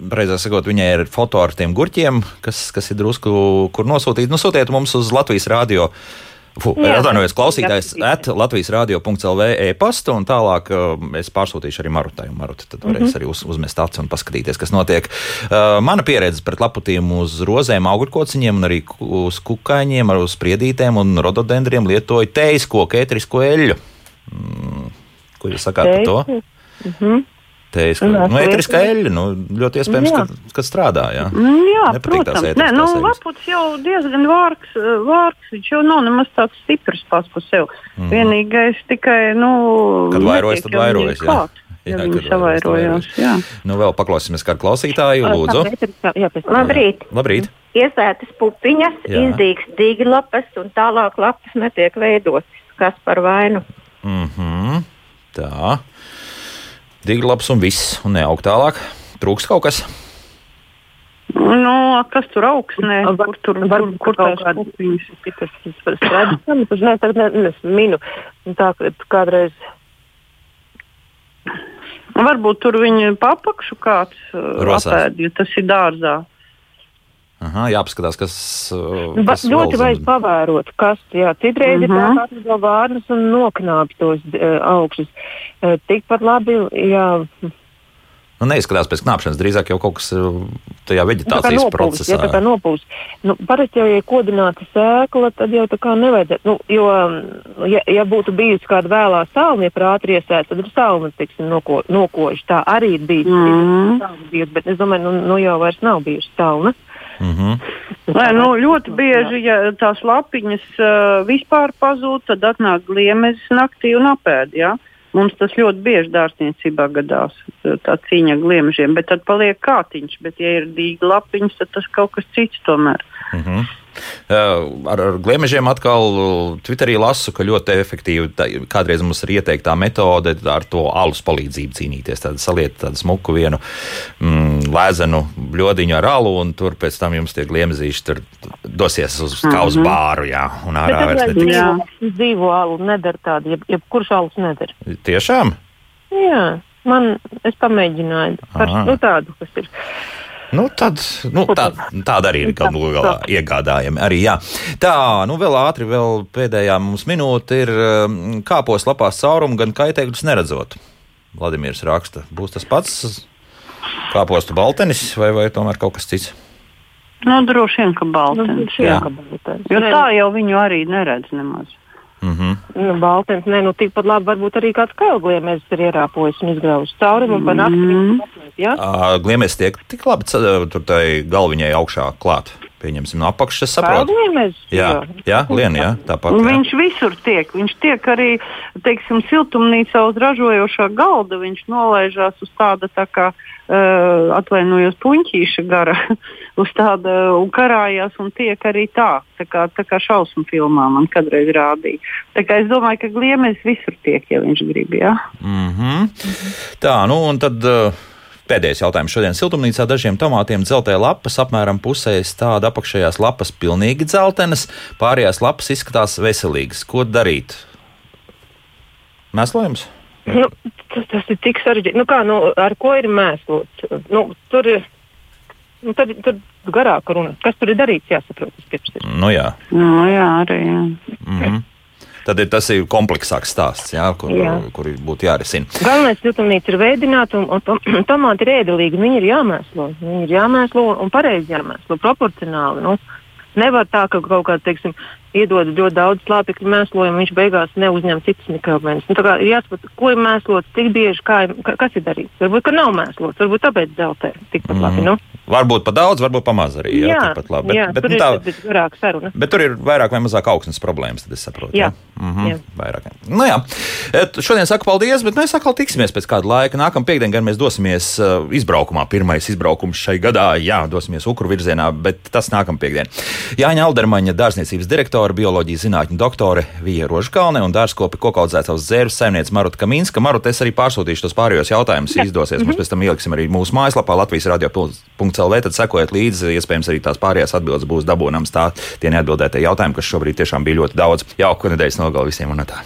Speaker 1: precīzāk sakot, viņai ir foto ar tiem gurķiem, kas, kas ir drusku, kur nosūtīt. Nu, sūtiet mums uz Latvijas radio.
Speaker 2: Jā,
Speaker 1: Atvainojos, klausītājs, at Latvijas radio.clv e-pasta, un tālāk uh, es pārsūtīšu arī Marutai. Maruta tad varēs mm -hmm. arī uz, uzmest acu un paskatīties, kas notiek. Uh, mana pieredze pret laputiem uz rozēm, augurkociņiem un arī uz kukaiņiem, ar uz spriedītēm un rododendriem lietoju tejas koku, ētrisko eļļu. Mm, ko jūs sakāt par to?
Speaker 2: Mhm.
Speaker 1: Tējas, nu, ēteriskā
Speaker 2: lieta.
Speaker 1: eļļa, nu, ļoti iespējams,
Speaker 2: Jā.
Speaker 1: ka, ka strādā. Jā.
Speaker 3: Mm, Jā,
Speaker 1: Nepatīk
Speaker 3: protams. Nē, nu,
Speaker 1: eļļas.
Speaker 3: laputs jau diezgan vārks, eh, vārks. Viņš jau nav nemaz tāds stiprs pats par sevi.
Speaker 1: Mhm.
Speaker 3: Vienīgais tikai, nu,
Speaker 1: Kad vairojas, tad vairojas, jā.
Speaker 3: klāt,
Speaker 1: Jā, tad
Speaker 3: savairojās, jā.
Speaker 1: Nu, vēl paklausīsimies kādu klausītāju, lūdzu.
Speaker 2: Jā.
Speaker 9: Labrīt!
Speaker 1: Labrīt!
Speaker 9: Iesētas pupiņas,
Speaker 1: Jā.
Speaker 9: izdīgs dīglapas un tālāk lapas netiek veidotas. Kas par vainu?
Speaker 1: Mhm. Tā. Diglaps un viss, un neaug tālāk. Trūks kaut kas.
Speaker 3: Nu, kas tur augsnē?
Speaker 2: Var-
Speaker 3: Kur tur, kur,
Speaker 2: Varbūt
Speaker 3: kur
Speaker 2: kaut kāda es minu. Un Tā kā kādreiz
Speaker 3: Varbūt tur viņa papakšu kāds
Speaker 1: Rosās.
Speaker 3: apēd, jo tas ir dārzā.
Speaker 1: Aha, jāpaskatās, kas. uh, kas
Speaker 2: ļoti
Speaker 1: vēl
Speaker 2: vajag pavērot, kas jā, citreiz mm -hmm. ir tā,
Speaker 3: Mhm.
Speaker 2: ka atlido vārnus un noknāp tos uh, augšus. Uh, tikpat labi, jā,
Speaker 1: Nu, neizskatās pēc knāpšanas, drīzāk jau kaut kas uh, tajā
Speaker 2: kā
Speaker 1: veģetācijas
Speaker 2: nopūs,
Speaker 1: procesā.
Speaker 2: ja tā kā nopūs. Nu, parasti jau, ja ir kodināta sēkla, tad jau tā kā nevajadzētu, nu, jo, mm, ja, ja būtu bijusi kāda vēlā salma, ja prāti iesēta, tad ir salma, tiksim, noko, nokoši. Tā arī ir bijis,
Speaker 3: Mhm.
Speaker 2: salma bet es domāju, nu, nu jau vairs nav bijusi salma.
Speaker 1: Mhm.
Speaker 3: Nē, nu, ļoti bieži, ja tās lapiņas uh, vispār pazūd, tad atnāk gliemežs naktī un apēd. Ja? Mums tas ļoti bieži dārzniecībā gadās, tā cīņa ar gliemežiem, bet tad paliek kātiņš. Bet, ja ir dīga lapiņas, tad tas kaut kas cits tomēr.
Speaker 1: Mhm. Uh, Ar, ar gliemežiem atkal uh, Twitterī lasu, ka ļoti efektīvi tā, kādreiz mums ir ieteikta metode ar to alus palīdzību cīnīties. Tad saliet tādu smuku vienu mm, lēzenu bļodiņu ar alu, un tur pēc tam jums tie gliemezīši tur dosies uz kā uz bāru, jā, un ārā vairs netiks.
Speaker 2: dzīvo, dzīvo alu, nedara tādu, jeb, jebkurš alus nedara.
Speaker 1: Tiešām?
Speaker 2: Jā, man, es pamēģināju par nu, tādu, kas ir.
Speaker 1: Nu, tad, nu, tā, tāda arī ir galu galā iegādājama. Arī, jā. tā, nu vēl ātri, vēl pēdējā mums minūte ir um, kāpos lapās caurumu, gan kaitēkļus neredzot. Vladimirs raksta, būs tas pats kāpostu baltenis vai, vai tomēr kaut kas cits?
Speaker 3: Nu, droši vien, ka
Speaker 2: Nu,
Speaker 3: baltens.
Speaker 2: šī
Speaker 3: jā.
Speaker 2: jākabaltens.
Speaker 3: Jo tā jau viņu arī neredz nemaz.
Speaker 1: Mhm.
Speaker 2: Nu, baltens, nē, nu tikpat labi varbūt arī kāds kailgliemēs ir ierāpojis un izgraužis caurumu un panākt,
Speaker 3: Mhm.
Speaker 2: ja?
Speaker 1: Ā, Gliemies tiek tik labi tur tai galviņai augšā klāt. Pieņemsim no apakšas, saprotu.
Speaker 2: Kailgliemēs?
Speaker 1: Jā, jā, Liena, jā, tāpat.
Speaker 3: Un
Speaker 1: Jā.
Speaker 3: viņš visur tiek. Viņš tiek arī, teiksim, siltumnīcā uz ražojošā galda. Viņš nolaižās uz tāda tā kā, uh, atvainojos, puņķīša gara, uz tāda un karājās un tiek arī tā. Tā kā, tā kā šausmu filmā man kādreiz rādīja. Tā kā es domāju, ka gliemežs visur tiek, ja viņš grib. Jā.
Speaker 1: Mhm. Tā, nu un tad. uh, Pēdējais jautājums šodien. Siltumnīcā dažiem tomātiem dzeltē lapas, apmēram pusē stāda apakšējās lapas pilnīgi dzeltenas, pārējās lapas izskatās veselīgas. Ko darīt? Mēslojums?
Speaker 2: Nu, tas, tas ir tik sarežģīti. Nu, kā, nu, ar ko ir mēslots? Nu, tur ir nu, tur, tur garāka runa. Kas tur ir darīts, jāsaprot. ir.
Speaker 1: Nu jā.
Speaker 3: Nu, jā, arī. Jā.
Speaker 1: Mhm. Tad ir, tas ir kompleksāks stāsts, jā, kur,
Speaker 2: Jā.
Speaker 1: kur būtu jārisina.
Speaker 2: Galvenais siltumnīca ir veidināta, un, un tom- tomāti ir ēdelīgi. Viņi ir jāmēslo. Viņi ir jāmēslo un pareizi jāmēslo, proporcionāli. Nu. Nevar tā, ka kaut kādā, teiksim, iedod ļoti daudz slāpekļu mēslojumu, viņš beigās neuzņem citas mikrobēnas. Nu, ir jāsaprot, ko ir mēslots, cik bieži, kā, ir- ka, kas ir darīts. Varbūt, ka nav mēslots, varbūt tāpēc dzeltē tikpat mm. labi. Nu.
Speaker 1: Varbūt pa daudz, varbūt pa maz arī. Jā,
Speaker 2: jā,
Speaker 1: tikpat labi. Bet,
Speaker 2: jā
Speaker 1: bet,
Speaker 2: tur
Speaker 1: nu,
Speaker 2: ir
Speaker 1: tā,
Speaker 2: tā... garāka saruna.
Speaker 1: Bet tur ir vairāk vai mazāk augsnes problēmas, tad es saprotu.
Speaker 2: Jā.
Speaker 1: Mhm,
Speaker 2: Jā.
Speaker 1: Vairāk. Nu, jā. Et, šodien saku paldies, bet mēs atkal tiksimies pēc kāda laika. Nākamā piekdiena gan mēs dosimies uh, izbraukumā. Pirmais izbraukums šai gadā, jā, dosimies Ukru virzienā, bet tas nākamā piekdiena. Jāņa Aldermaņa, dārzniecības direktore, bioloģijas zinātņu doktore Vija Rožkalne un dārzkopi kokaudzētavas zērves saimniece Maruta Kaminska. Maruta, es arī pārsūtīšu tos pārējos jautājumus, ja izdosies. Mums pēc tam ieliksim arī mūsu mājaslapā Latvijas radio.lv, tad sekojiet līdzi, iespējams arī tās pārējās atbildes būs dabūnams. Tā tie neatbildētie jautājumi, kas šobrīd tiešām bija ļoti daudz. Jauku nedēļas nogalu visiem un tā.